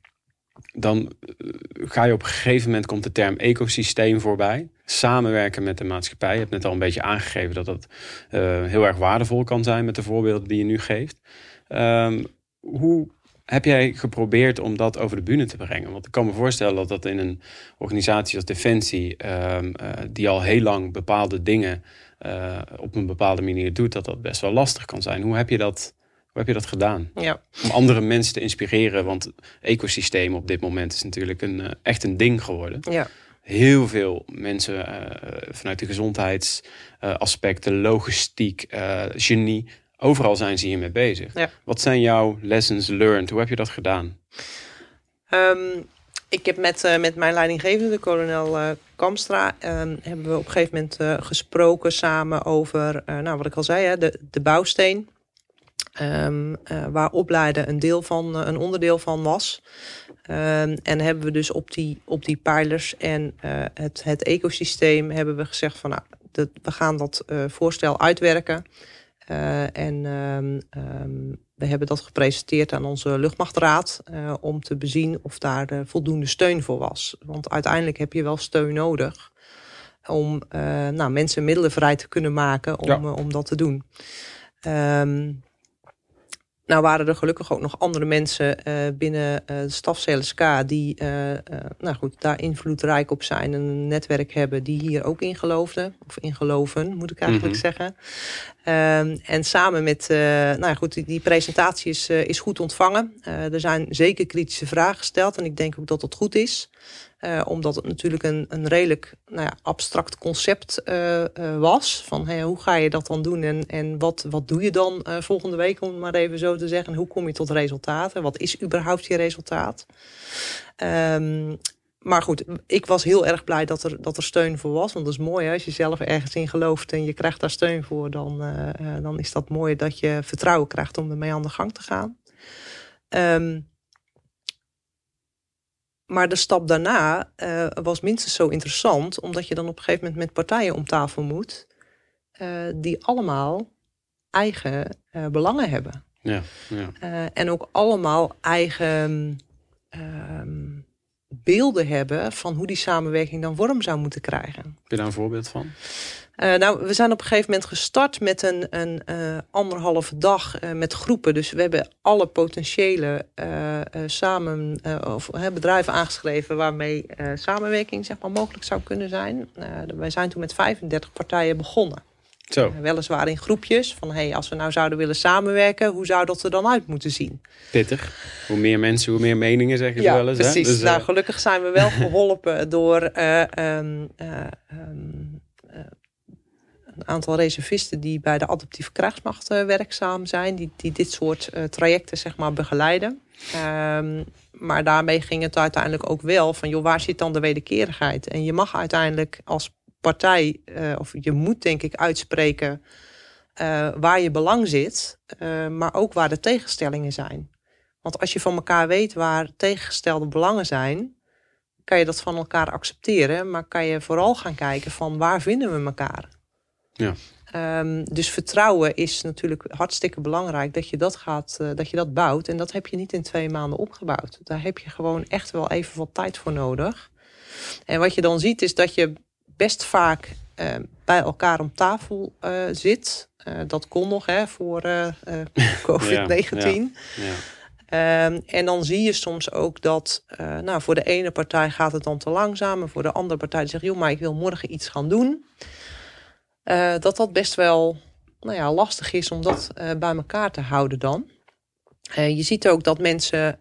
dan eh, ga je op een gegeven moment komt de term ecosysteem voorbij. Samenwerken met de maatschappij. Je hebt net al een beetje aangegeven dat dat uh, heel erg waardevol kan zijn met de voorbeelden die je nu geeft. Um, hoe heb jij geprobeerd om dat over de bühne te brengen? Want ik kan me voorstellen dat dat in een organisatie als Defensie, um, uh, die al heel lang bepaalde dingen uh, op een bepaalde manier doet, dat dat best wel lastig kan zijn. Hoe heb je dat hoe heb je dat gedaan? Ja. Om andere mensen te inspireren. Want ecosysteem op dit moment is natuurlijk een, uh, echt een ding geworden. Ja. Heel veel mensen vanuit de gezondheidsaspecten, logistiek, genie. Overal zijn ze hiermee bezig. Ja. Wat zijn jouw lessons learned? Hoe heb je dat gedaan? Um, ik heb met, uh, met mijn leidinggevende, kolonel uh, Kamstra, um, hebben we op een gegeven moment uh, gesproken samen over, nou wat ik al zei, hè, de, de bouwsteen. Um, uh, waar opleiden een deel van, een onderdeel van was. Um, en hebben we dus op die, op die pijlers en het, het ecosysteem hebben we gezegd van nou, dat, we gaan dat voorstel uitwerken. En um, we hebben dat gepresenteerd aan onze luchtmachtraad om te bezien of daar voldoende steun voor was. Want uiteindelijk heb je wel steun nodig om nou, mensen middelen vrij te kunnen maken om, ja. om dat te doen. Um, nou waren er gelukkig ook nog andere mensen uh, binnen uh, de staf CLSK die uh, nou goed, daar invloedrijk op zijn en een netwerk hebben die hier ook in geloofden. Of in geloven, moet ik eigenlijk mm -hmm. zeggen. Um, en samen met, nou ja, goed, die, die presentatie is, is goed ontvangen. er zijn zeker kritische vragen gesteld en ik denk ook dat dat goed is. Uh, omdat het natuurlijk een, een redelijk nou ja, abstract concept uh, uh, was. Van hoe ga je dat dan doen en, en wat, wat doe je dan volgende week, om het maar even zo te zeggen. En hoe kom je tot resultaten? Wat is überhaupt je resultaat? Um, maar goed, ik was heel erg blij dat er, dat er steun voor was. Want dat is mooi als je zelf ergens in gelooft en je krijgt daar steun voor. Dan, dan is dat mooi dat je vertrouwen krijgt om ermee aan de gang te gaan. Um, maar de stap daarna uh, was minstens zo interessant, omdat je dan op een gegeven moment met partijen om tafel moet, uh, die allemaal eigen uh, belangen hebben. Ja, ja. en ook allemaal eigen ehm, beelden hebben van hoe die samenwerking dan vorm zou moeten krijgen. Heb je daar een voorbeeld van? Uh, nou, we zijn op een gegeven moment gestart met een, een uh, anderhalve dag uh, met groepen. Dus we hebben alle potentiële samen, of, bedrijven aangeschreven waarmee samenwerking zeg maar, mogelijk zou kunnen zijn. wij zijn toen met 35 partijen begonnen. Zo. weliswaar in groepjes. Van hey, als we nou zouden willen samenwerken, hoe zou dat er dan uit moeten zien? Pittig. Hoe meer mensen, hoe meer meningen, zeggen ja, ze wel eens. Precies. Hè? Dus, nou, gelukkig zijn we wel geholpen [LAUGHS] door. Um, um, een aantal reservisten die bij de adaptieve krijgsmacht uh, werkzaam zijn, die, die dit soort uh, trajecten zeg maar begeleiden. Um, maar daarmee ging het uiteindelijk ook wel van, joh, waar zit dan de wederkerigheid? En je mag uiteindelijk als partij, uh, of je moet denk ik uitspreken waar je belang zit, maar ook waar de tegenstellingen zijn. Want als je van elkaar weet waar tegengestelde belangen zijn, kan je dat van elkaar accepteren, maar kan je vooral gaan kijken van waar vinden we elkaar? Ja. Um, dus vertrouwen is natuurlijk hartstikke belangrijk dat je dat gaat, uh, dat je dat bouwt. En dat heb je niet in twee maanden opgebouwd. Daar heb je gewoon echt wel even wat tijd voor nodig. En wat je dan ziet is dat je best vaak uh, bij elkaar om tafel uh, zit. dat kon nog hè, voor [LAUGHS] COVID-19. Ja, ja, ja. Um, en dan zie je soms ook dat, nou, voor de ene partij gaat het dan te langzaam. En voor de andere partij zegt, joh, maar ik wil morgen iets gaan doen. Uh, dat dat best wel nou ja, lastig is om dat uh, bij elkaar te houden dan. Uh, je ziet ook dat mensen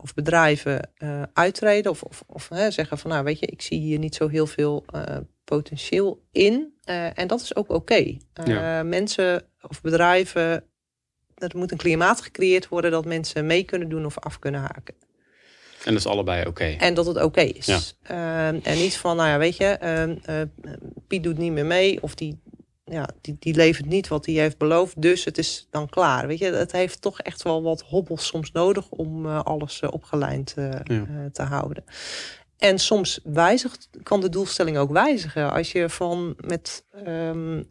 of bedrijven uittreden of, of, of zeggen van nou weet je, ik zie hier niet zo heel veel potentieel in. en dat is ook oké. Okay. Ja. Mensen of bedrijven, er moet een klimaat gecreëerd worden dat mensen mee kunnen doen of af kunnen haken. En dat is allebei oké. Okay. En dat het oké okay is. Ja. Uh, en niet van, nou ja, weet je, uh, uh, Piet doet niet meer mee. Of die, ja, die, die levert niet wat hij heeft beloofd. Dus het is dan klaar. Weet je, het heeft toch echt wel wat hobbels soms nodig om alles opgelijnd ja. te houden. En soms wijzigt, kan de doelstelling ook wijzigen. Als je van met, um,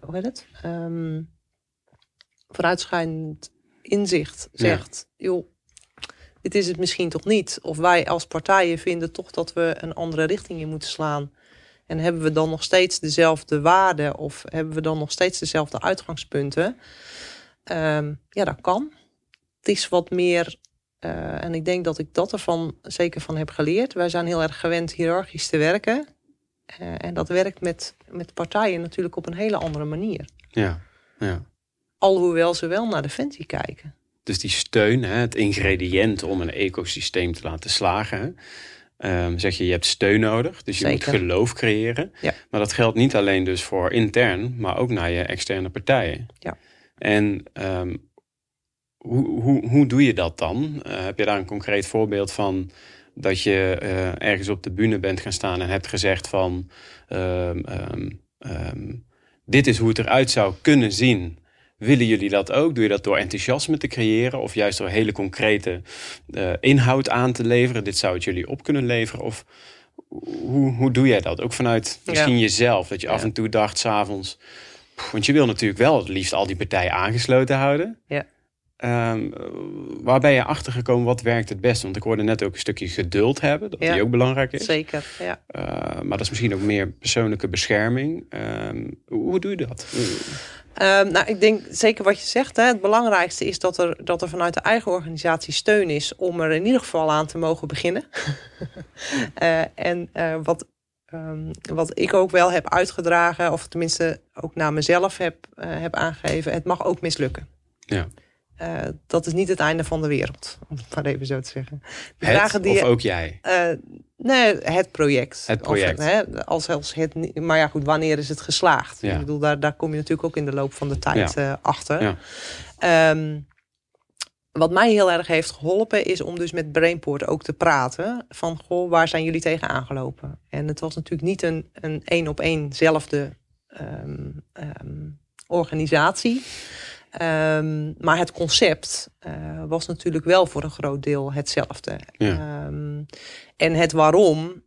hoe heet het? Um, vooruitschijnend inzicht zegt, ja. joh dit is het misschien toch niet. Of wij als partijen vinden toch dat we een andere richting in moeten slaan. En hebben we dan nog steeds dezelfde waarden of hebben we dan nog steeds dezelfde uitgangspunten? Ehm, ja, dat kan. Het is wat meer, uh, en ik denk dat ik dat ervan zeker van heb geleerd. Wij zijn heel erg gewend hiërarchisch te werken. Uh, en dat werkt met, met partijen natuurlijk op een hele andere manier. Ja, ja. Alhoewel ze wel naar Defensie kijken. Dus die steun, hè, het ingrediënt om een ecosysteem te laten slagen. Um, zeg je, je hebt steun nodig. Dus je moet geloof creëren. Ja. Maar dat geldt niet alleen dus voor intern, maar ook naar je externe partijen. Ja. En um, hoe, hoe, hoe doe je dat dan? Uh, heb je daar een concreet voorbeeld van dat je uh, ergens op de bühne bent gaan staan en hebt gezegd van um, dit is hoe het eruit zou kunnen zien Willen jullie dat ook? Doe je dat door enthousiasme te creëren of juist door hele concrete uh, inhoud aan te leveren? Dit zou het jullie op kunnen leveren? Of hoe, hoe doe jij dat? Ook vanuit misschien jezelf, dat je af en toe dacht s'avonds. Want je wil natuurlijk wel het liefst al die partijen aangesloten houden. Ja. Um, waar ben je achter gekomen wat werkt het best? Want ik hoorde net ook een stukje geduld hebben, dat die ook belangrijk is. Zeker, ja. Uh, maar dat is misschien ook meer persoonlijke bescherming. Um, hoe doe je dat? Um, nou, ik denk zeker wat je zegt. Hè, het belangrijkste is dat er, dat er vanuit de eigen organisatie steun is om er in ieder geval aan te mogen beginnen. uh, [LAUGHS] en uh, wat, um, wat ik ook wel heb uitgedragen, of tenminste ook naar mezelf heb, heb aangegeven, het mag ook mislukken. Ja. Dat is niet het einde van de wereld, om het maar even zo te zeggen. De het, die, of ook jij? Nee, het project. Het project. Of, hè, als, als het, maar ja, goed, wanneer is het geslaagd? Ja. Ik bedoel, daar, daar kom je natuurlijk ook in de loop van de tijd ja. uh, achter. Ja. Um, wat mij heel erg heeft geholpen is om dus met Brainport ook te praten. Van, goh, waar zijn jullie tegen aangelopen? En het was natuurlijk niet een een één op éénzelfde um, um, organisatie. Um, maar het concept uh, was natuurlijk wel voor een groot deel hetzelfde. Ja. Um, en het waarom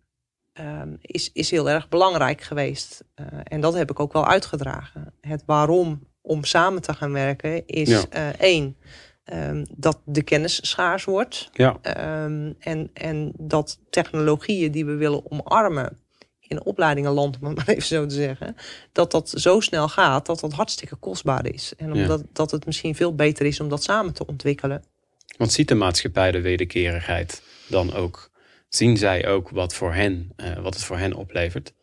um, is, is heel erg belangrijk geweest. Uh, en dat heb ik ook wel uitgedragen. Het waarom om samen te gaan werken is ja. uh, één. dat de kennis schaars wordt. Ja. en, en dat technologieën die we willen omarmen in opleidingenland, om het [LAUGHS] maar even zo te zeggen, dat dat zo snel gaat dat dat hartstikke kostbaar is. En omdat ja. dat het misschien veel beter is om dat samen te ontwikkelen. Want ziet de maatschappij de wederkerigheid dan ook? Zien zij ook wat, voor hen, uh, wat het voor hen oplevert?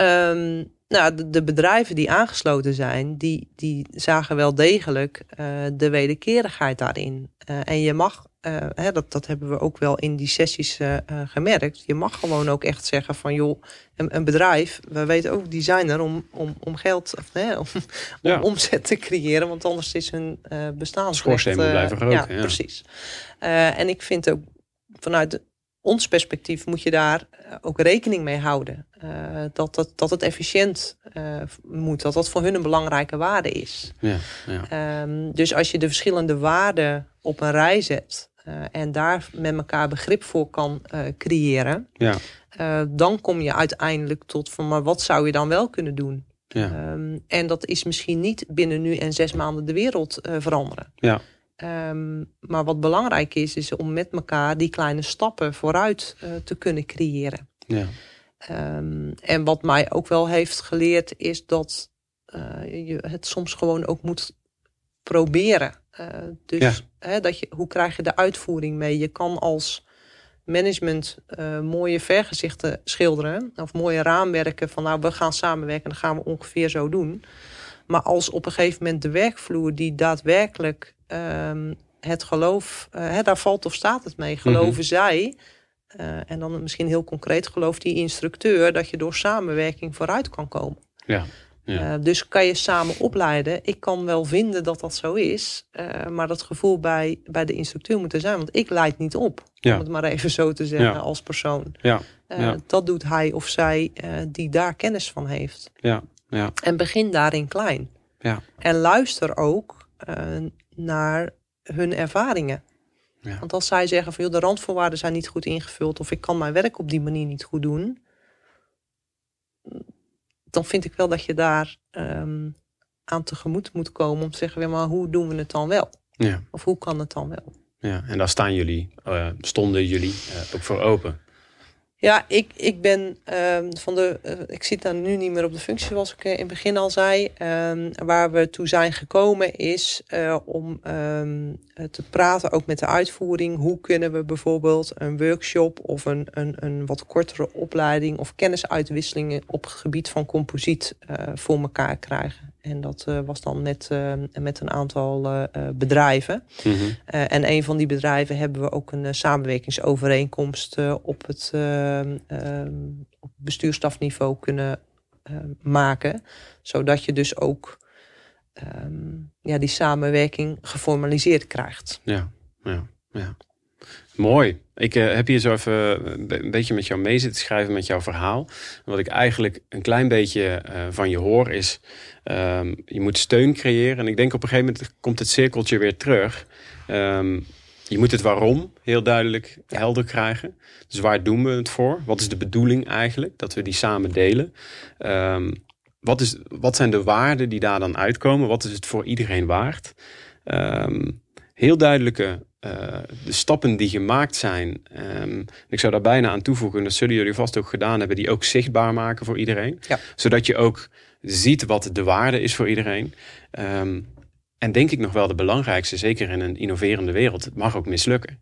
Um, nou, de, de, bedrijven die aangesloten zijn, die, die zagen wel degelijk uh, de wederkerigheid daarin. Uh, en je mag hè, dat, dat hebben we ook wel in die sessies uh, uh, gemerkt. Je mag gewoon ook echt zeggen van joh, een, een bedrijf, we weten ook designer om, om, om geld, of, hè, om, ja. om omzet te creëren, want anders is hun bestaansrecht... Schoorsteen moet blijven roken. Ja, ja. precies. en ik vind ook vanuit ons perspectief moet je daar ook rekening mee houden. Uh, dat, dat, dat het efficiënt uh, moet, dat dat voor hun een belangrijke waarde is. Ja, ja. Um, dus als je de verschillende waarden op een rij zet uh, en daar met elkaar begrip voor kan creëren, ja. dan kom je uiteindelijk tot van, maar wat zou je dan wel kunnen doen? Ja. Um, en dat is misschien niet binnen nu en zes maanden de wereld veranderen. Ja. Um, maar wat belangrijk is, is om met elkaar die kleine stappen vooruit uh, te kunnen creëren. Ja. Um, en wat mij ook wel heeft geleerd, is dat uh, je het soms gewoon ook moet proberen. Uh, dus ja. hè, dat je, hoe krijg je de uitvoering mee? Je kan als management mooie vergezichten schilderen of mooie raamwerken van nou we gaan samenwerken, dan gaan we ongeveer zo doen. Maar als op een gegeven moment de werkvloer die daadwerkelijk um, het geloof, uh, hè, daar valt of staat het mee. Geloven mm -hmm. zij, uh, en dan misschien heel concreet, gelooft die instructeur dat je door samenwerking vooruit kan komen. Ja. Ja. Uh, dus kan je samen opleiden. Ik kan wel vinden dat dat zo is, maar dat gevoel bij, bij de instructeur moet er zijn. Want ik leid niet op, ja. om het maar even zo te zeggen, ja. als persoon. Ja. Dat doet hij of zij die daar kennis van heeft. Ja. Ja. En begin daarin klein. Ja. En luister ook naar hun ervaringen. Ja. Want als zij zeggen van joh, de randvoorwaarden zijn niet goed ingevuld of ik kan mijn werk op die manier niet goed doen, dan vind ik wel dat je daar um, aan tegemoet moet komen om te zeggen, maar hoe doen we het dan wel? Ja. Of hoe kan het dan wel? ja. En daar staan jullie, uh, stonden jullie uh, ook voor open. Ja, ik, ik ben uh, van de. Uh, ik zit dan nu niet meer op de functie, zoals ik in het begin al zei. Um, waar we toe zijn gekomen is uh, om um, te praten ook met de uitvoering. Hoe kunnen we bijvoorbeeld een workshop of een, een, een wat kortere opleiding of kennisuitwisselingen op het gebied van composiet voor elkaar krijgen. En dat uh, was dan met, uh, met een aantal uh, bedrijven. Mm -hmm. en een van die bedrijven hebben we ook een samenwerkingsovereenkomst op het op bestuurstafniveau kunnen maken. Zodat je dus ook um, ja, die samenwerking geformaliseerd krijgt. Ja, ja, ja. Mooi. Ik uh, heb hier zo even een beetje met jou mee zitten schrijven met jouw verhaal. wat ik eigenlijk een klein beetje uh, van je hoor is... Um, je moet steun creëren. En ik denk op een gegeven moment komt het cirkeltje weer terug. Um, je moet het waarom heel duidelijk helder krijgen. Dus waar doen we het voor? Wat is de bedoeling eigenlijk? Dat we die samen delen. Um, wat, is, wat zijn de waarden die daar dan uitkomen? Wat is het voor iedereen waard? heel duidelijke de stappen die gemaakt zijn. Um, ik zou daar bijna aan toevoegen, dat zullen jullie vast ook gedaan hebben, die ook zichtbaar maken voor iedereen. Ja. Zodat je ook ziet wat de waarde is voor iedereen. Um, en denk ik nog wel de belangrijkste, zeker in een innoverende wereld, het mag ook mislukken.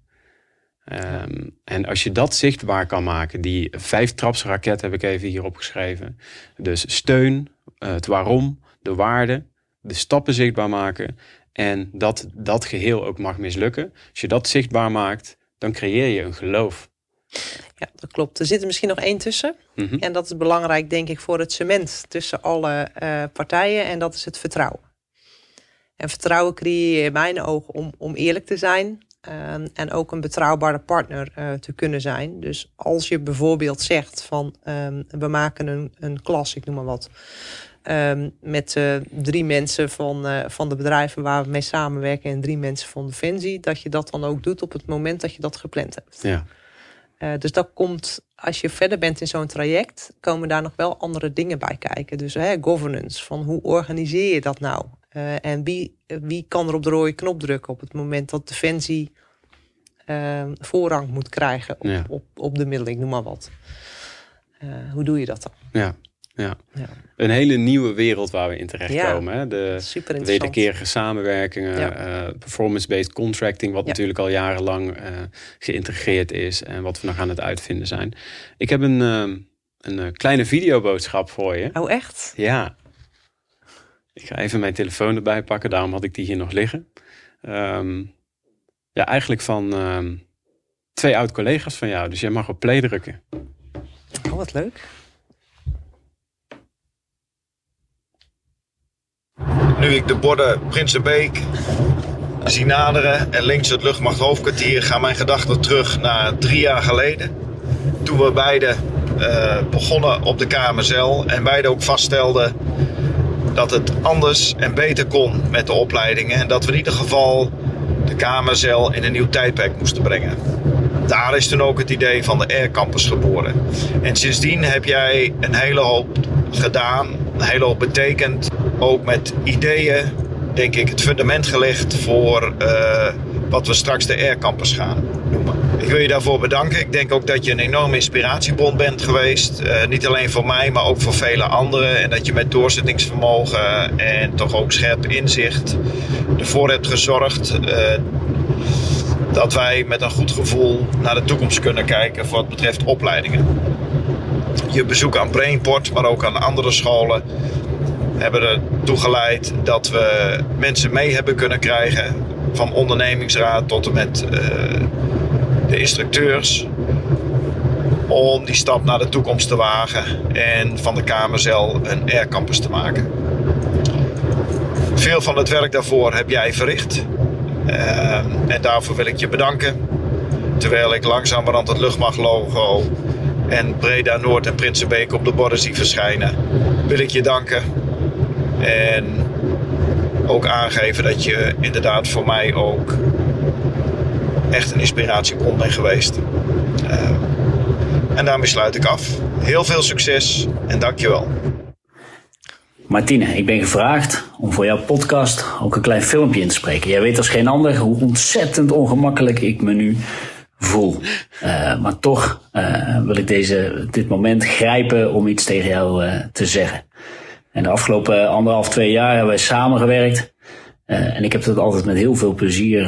Um, en als je dat zichtbaar kan maken, die vijf trapsraket heb ik even hier opgeschreven. Dus steun, uh, het waarom, de waarde, de stappen zichtbaar maken en dat dat geheel ook mag mislukken. Als je dat zichtbaar maakt, dan creëer je een geloof. Ja, dat klopt. Er zit er misschien nog één tussen. Mm -hmm. En dat is belangrijk, denk ik, voor het cement tussen alle uh, partijen. En dat is het vertrouwen. En vertrouwen creëer je in mijn ogen om, om eerlijk te zijn. Uh, en ook een betrouwbare partner uh, te kunnen zijn. Dus als je bijvoorbeeld zegt van um, we maken een, een klas, ik noem maar wat. Um, met uh, drie mensen van, uh, van de bedrijven waar we mee samenwerken en drie mensen van Defensie, dat je dat dan ook doet op het moment dat je dat gepland hebt. Ja. Uh, dus dat komt, als je verder bent in zo'n traject, komen daar nog wel andere dingen bij kijken. Dus hè, governance, van hoe organiseer je dat nou? en wie, wie kan er op de rode knop drukken op het moment dat Defensie voorrang moet krijgen op, ja. op, op de middelen, ik noem maar wat. hoe doe je dat dan? Ja. Ja. ja. Een hele nieuwe wereld waar we in terechtkomen. Ja, de super wederkerige samenwerkingen, ja. uh, performance-based contracting, wat natuurlijk al jarenlang uh, geïntegreerd is en wat we nog aan het uitvinden zijn. Ik heb een, uh, een kleine videoboodschap voor je. Oh, echt? Ja. Ik ga even mijn telefoon erbij pakken, daarom had ik die hier nog liggen. Um, ja, eigenlijk van um, twee oud-collega's van jou, dus jij mag op play drukken. Oh, wat leuk. Nu ik de borden Prinsenbeek zie naderen en links het luchtmachthoofdkwartier, gaan mijn gedachten terug naar drie jaar geleden. Toen we beide uh, begonnen op de KMSL en beide ook vaststelden dat het anders en beter kon met de opleidingen. En dat we in ieder geval de KMSL in een nieuw tijdperk moesten brengen. Daar is toen ook het idee van de Air Campus geboren. En sindsdien heb jij een hele hoop gedaan, een hele hoop betekend. Ook met ideeën, denk ik, het fundament gelegd voor uh, wat we straks de Air Campus gaan noemen. Ik wil je daarvoor bedanken. Ik denk ook dat je een enorme inspiratiebron bent geweest. Uh, niet alleen voor mij, maar ook voor vele anderen. En dat je met doorzettingsvermogen en toch ook scherp inzicht ervoor hebt gezorgd. Uh, dat wij met een goed gevoel naar de toekomst kunnen kijken wat betreft opleidingen. Je bezoek aan Brainport, maar ook aan andere scholen, hebben ertoe geleid dat we mensen mee hebben kunnen krijgen. Van ondernemingsraad tot en met uh, de instructeurs. Om die stap naar de toekomst te wagen en van de KMSL een Air Campus te maken. Veel van het werk daarvoor heb jij verricht. Uh, en daarvoor wil ik je bedanken. Terwijl ik langzamerhand het luchtmachtlogo en Breda Noord en Prinsenbeek op de borden zie verschijnen, wil ik je danken. En ook aangeven dat je inderdaad voor mij ook echt een inspiratiebron bent geweest. Uh, en daarmee sluit ik af. Heel veel succes en dankjewel. Martine, ik ben gevraagd om voor jouw podcast ook een klein filmpje in te spreken. Jij weet als geen ander hoe ontzettend ongemakkelijk ik me nu voel. Uh, maar toch uh, wil ik deze, dit moment grijpen om iets tegen jou uh, te zeggen. En de afgelopen anderhalf, twee jaar hebben wij samengewerkt. en ik heb dat altijd met heel veel plezier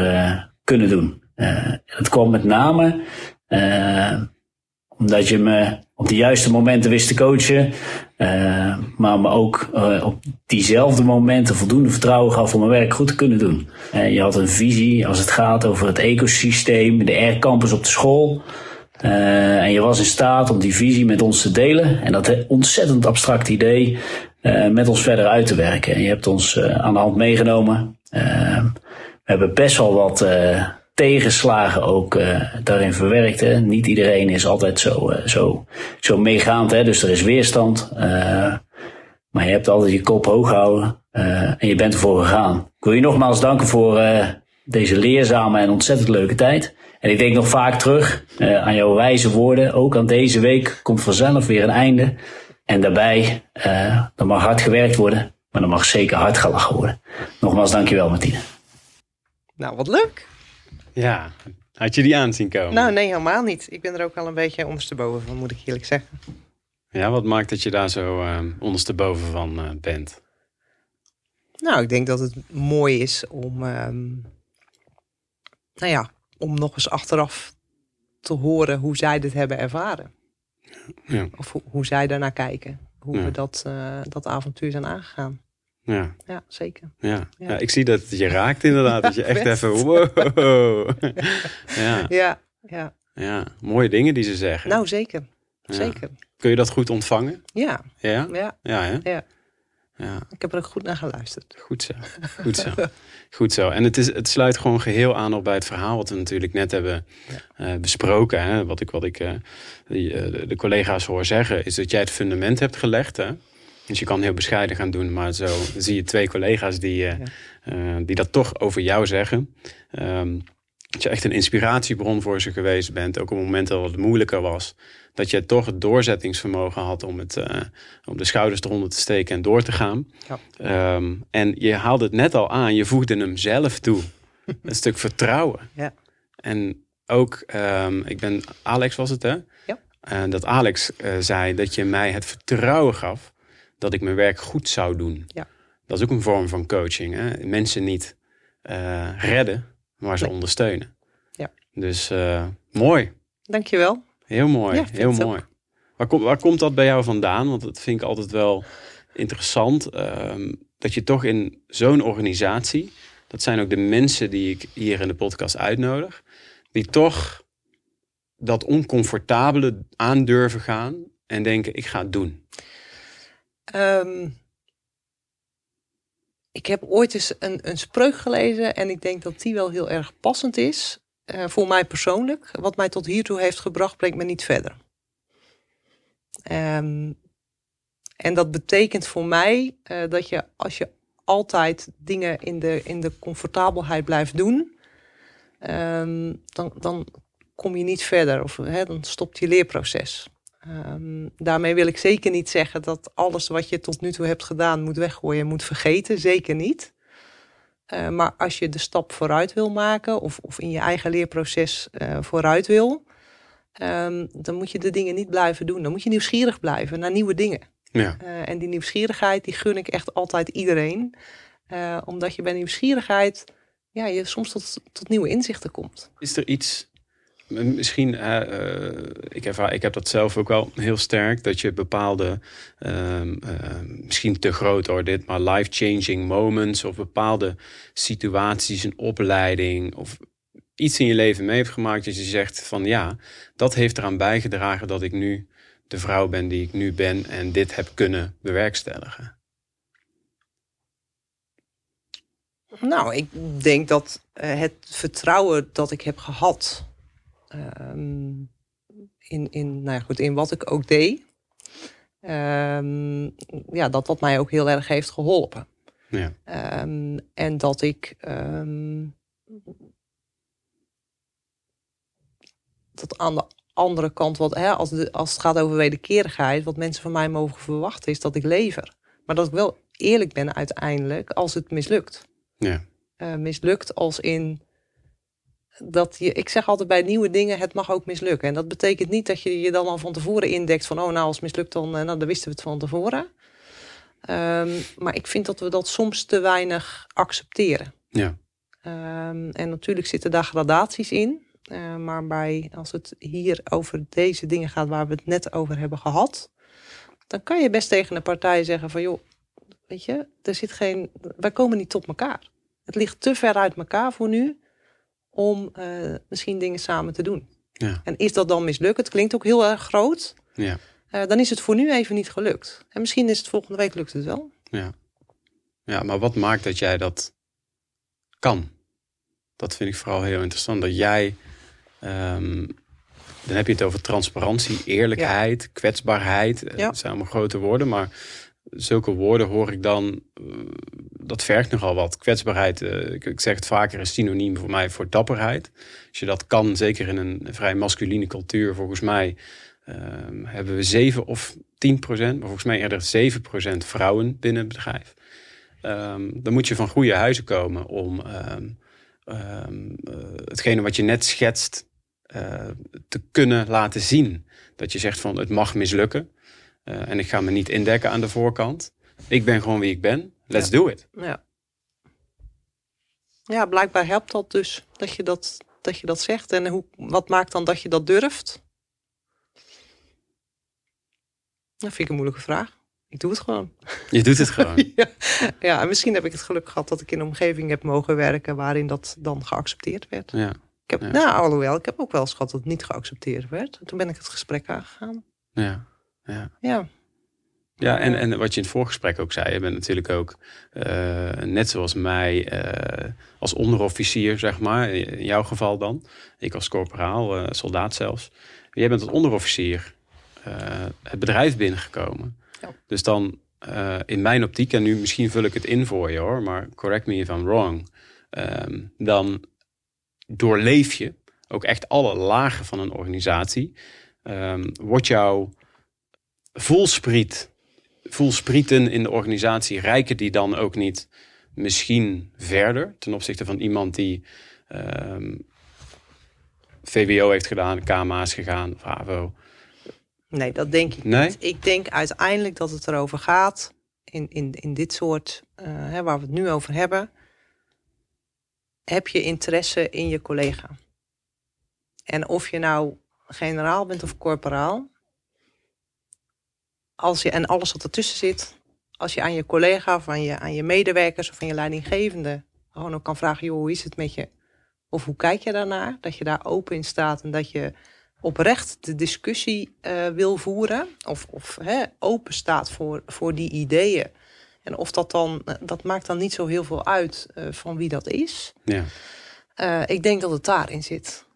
kunnen doen. het kwam met name omdat je me op de juiste momenten wist te coachen. Uh, maar me ook uh, op diezelfde momenten voldoende vertrouwen gaf om mijn werk goed te kunnen doen. Uh, je had een visie als het gaat over het ecosysteem, de R-campus op de school. en je was in staat om die visie met ons te delen. En dat ontzettend abstract idee met ons verder uit te werken. En je hebt ons aan de hand meegenomen. we hebben best wel wat tegenslagen ook uh, daarin verwerkt. Niet iedereen is altijd zo, uh, zo, zo meegaand, hè. dus er is weerstand. Uh, maar je hebt altijd je kop hoog gehouden en je bent ervoor gegaan. Ik wil je nogmaals danken voor deze leerzame en ontzettend leuke tijd. En ik denk nog vaak terug aan jouw wijze woorden. Ook aan deze week komt vanzelf weer een einde. En daarbij, er mag hard gewerkt worden, maar er mag zeker hard gelachen worden. Nogmaals, dankjewel Martine. Nou, wat leuk. Ja, had je die aanzien komen? Nou, nee, helemaal niet. Ik ben er ook al een beetje ondersteboven van, moet ik eerlijk zeggen. Ja, wat maakt dat je daar zo uh, ondersteboven van uh, bent? Nou, ik denk dat het mooi is om, um, nou ja, om nog eens achteraf te horen hoe zij dit hebben ervaren. Ja. Of hoe, hoe zij daarnaar kijken. Hoe we dat, uh, dat avontuur zijn aangegaan. Ja. ja, zeker. Ja. ja. ik zie dat het je raakt inderdaad. dat je [LAUGHS] echt even wow. [LAUGHS] ja. ja, ja. Ja, mooie dingen die ze zeggen. Nou, zeker. Zeker. Kun je dat goed ontvangen? Ja. Ja? Ja. Ja, hè? ja. ja. Ik heb er ook goed naar geluisterd. Goed zo. Goed zo. [LAUGHS] goed zo. En het, is, het sluit gewoon geheel aan op bij het verhaal wat we natuurlijk net hebben uh, besproken. Hè? Wat ik, wat ik uh, die, uh, de collega's hoor zeggen, is dat jij het fundament hebt gelegd. Hè? Dus je kan heel bescheiden gaan doen, maar zo [LAUGHS] zie je twee collega's die, uh, uh, die dat toch over jou zeggen. Um, dat je echt een inspiratiebron voor ze geweest bent, ook op momenten dat het moeilijker was. Dat je toch het doorzettingsvermogen had om, het, uh, om de schouders eronder te steken en door te gaan. Ja. Um, en je haalde het net al aan, je voegde hem zelf toe. [LAUGHS] een stuk vertrouwen. Ja. En ook, um, ik ben, Alex was het hè? Ja. En dat Alex zei dat je mij het vertrouwen gaf dat ik mijn werk goed zou doen. Ja. Dat is ook een vorm van coaching. Hè? Mensen niet uh, redden, maar ze nee. ondersteunen. Ja. Dus uh, mooi. Dankjewel. Heel mooi, ja, heel mooi. Waar, kom, waar, komt dat bij jou vandaan? Want dat vind ik altijd wel interessant. Uh, dat je toch in zo'n organisatie, dat zijn ook de mensen die ik hier in de podcast uitnodig, die toch dat oncomfortabele aandurven gaan en denken, ik ga het doen. Um, ik heb ooit eens een, een spreuk gelezen en ik denk dat die wel heel erg passend is. Uh, voor mij persoonlijk. Wat mij tot hiertoe heeft gebracht, brengt me niet verder. Um, en dat betekent voor mij uh, dat je als je altijd dingen in de, in de comfortabelheid blijft doen, um, dan, dan kom je niet verder. Of hè, dan stopt je leerproces. Um, daarmee wil ik zeker niet zeggen dat alles wat je tot nu toe hebt gedaan moet weggooien, moet vergeten. Zeker niet. Uh, maar als je de stap vooruit wil maken of, of in je eigen leerproces uh, vooruit wil, um, dan moet je de dingen niet blijven doen. Dan moet je nieuwsgierig blijven naar nieuwe dingen. Ja. Uh, en die nieuwsgierigheid die gun ik echt altijd iedereen. omdat je bij nieuwsgierigheid ja, je soms tot, tot nieuwe inzichten komt. Is er iets Misschien, uh, ik, heb, ik heb dat zelf ook wel heel sterk, dat je bepaalde, uh, misschien te groot hoor dit, maar life-changing moments of bepaalde situaties, een opleiding of iets in je leven mee heeft gemaakt dat je zegt van ja, dat heeft eraan bijgedragen dat ik nu de vrouw ben die ik nu ben en dit heb kunnen bewerkstelligen. Nou, ik denk dat uh, het vertrouwen dat ik heb gehad Um, in, in, nou ja, goed, in wat ik ook deed. Um, ja, dat dat mij ook heel erg heeft geholpen. Ja. Um, en dat ik dat aan de andere kant, wat, hè, als, de, als het gaat over wederkerigheid, wat mensen van mij mogen verwachten, is dat ik lever. Maar dat ik wel eerlijk ben uiteindelijk als het mislukt. Ja. Uh, mislukt als in dat je, ik zeg altijd bij nieuwe dingen, het mag ook mislukken. En dat betekent niet dat je je dan al van tevoren indekt van, oh nou als het mislukt dan, nou, dan wisten we het van tevoren. Um, maar ik vind dat we dat soms te weinig accepteren. Ja. Um, en natuurlijk zitten daar gradaties in. Uh, maar bij, als het hier over deze dingen gaat waar we het net over hebben gehad, dan kan je best tegen een partij zeggen van joh, weet je, er zit geen, wij komen niet tot elkaar. Het ligt te ver uit elkaar voor nu om uh, misschien dingen samen te doen. Ja. En is dat dan mislukt? Het klinkt ook heel erg groot. Ja. Uh, dan is het voor nu even niet gelukt. En misschien is het volgende week lukt het wel. Ja. Ja, maar wat maakt dat jij dat kan? Dat vind ik vooral heel interessant. Dat jij, um, dan heb je het over transparantie, eerlijkheid, ja. kwetsbaarheid. Ja. Dat zijn allemaal grote woorden, maar zulke woorden hoor ik dan, uh, dat vergt nogal wat. Kwetsbaarheid, uh, ik, zeg het vaker, is synoniem voor mij voor dapperheid. Als je dat kan, zeker in een vrij masculine cultuur, volgens mij um, hebben we 7 of 10 procent, maar volgens mij eerder 7 procent vrouwen binnen het bedrijf. Um, dan moet je van goede huizen komen om um, uh, hetgene wat je net schetst te kunnen laten zien. Dat je zegt van het mag mislukken uh, en ik ga me niet indekken aan de voorkant. Ik ben gewoon wie ik ben. Let's ja. do it. Ja. ja, blijkbaar helpt dat dus dat je dat, dat, je dat zegt. En hoe, wat maakt dan dat je dat durft? Dat vind ik een moeilijke vraag. Ik doe het gewoon. Je doet het gewoon. [LAUGHS] ja. ja, en misschien heb ik het geluk gehad dat ik in een omgeving heb mogen werken waarin dat dan geaccepteerd werd. Ja. Ik heb, Ja. Nou, alhoewel, ik heb ook wel eens gehad dat het niet geaccepteerd werd. En toen ben ik het gesprek aangegaan. Ja. Ja. Ja, Ja, en, en wat je in het voorgesprek ook zei, je bent natuurlijk ook eh, net zoals mij eh, als onderofficier, zeg maar, in jouw geval dan. Ik als corporaal, eh, soldaat zelfs. Jij bent als onderofficier het bedrijf binnengekomen. Ja. Dus dan in mijn optiek, en nu misschien vul ik het in voor je hoor, maar correct me if I'm wrong. ehm, dan doorleef je ook echt alle lagen van een organisatie. Ehm, wordt jouw voelspriet voelsprieten in de organisatie rijken die dan ook niet misschien verder ten opzichte van iemand die ehm, VWO heeft gedaan, KMA is gegaan of HAVO? nee, dat denk ik Nee? niet. Ik denk uiteindelijk dat het erover gaat, in, in, in dit soort, eh, hè, waar we het nu over hebben, heb je interesse in je collega. En of je nou generaal bent of corporaal, als je, en alles wat ertussen zit, als je aan je collega of aan je, aan je medewerkers of aan je leidinggevende gewoon ook kan vragen, joh, hoe is het met je? Of hoe kijk je daarnaar? Dat je daar open in staat en dat je oprecht de discussie eh, wil voeren. Of, of hè, open staat voor, voor die ideeën. En of dat dan, eh, dat maakt dan niet zo heel veel uit eh, van wie dat is. Ja, ik denk dat het daarin zit.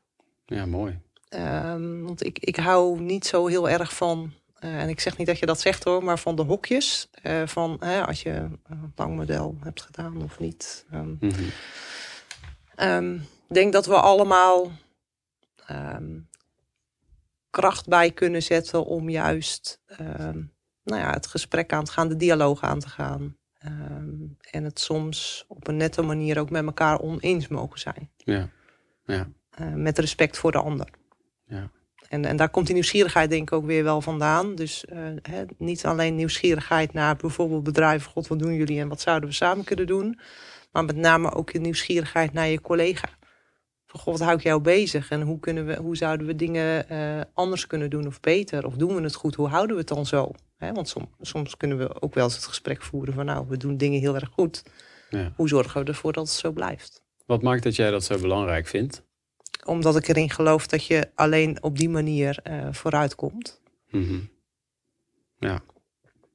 ja mooi. Ehm, want ik, ik hou niet zo heel erg van, en ik zeg niet dat je dat zegt hoor, maar van de hokjes. Eh, van hè, als je een lang model hebt gedaan of niet. Ehm, Mhm. Ehm, Ik denk dat we allemaal ehm, kracht bij kunnen zetten om juist nou ja, het gesprek aan te gaan, de dialoog aan te gaan. En het soms op een nette manier ook met elkaar oneens mogen zijn. Ja, ja, Eh, met respect voor de ander. ja. En, en daar komt die nieuwsgierigheid denk ik ook weer wel vandaan. Dus eh, hè, niet alleen nieuwsgierigheid naar bijvoorbeeld bedrijven. God, wat doen jullie en wat zouden we samen kunnen doen? Maar met name ook een nieuwsgierigheid naar je collega. Van God, wat hou ik jou bezig? En hoe, kunnen we, hoe zouden we dingen eh, anders kunnen doen of beter? Of doen we het goed? Hoe houden we het dan zo? Hè, want som- soms kunnen we ook wel eens het gesprek voeren van... nou, we doen dingen heel erg goed. Ja. Hoe zorgen we ervoor dat het zo blijft? Wat maakt dat jij dat zo belangrijk vindt? Omdat ik erin geloof dat je alleen op die manier eh vooruit komt. Mhm. Ja.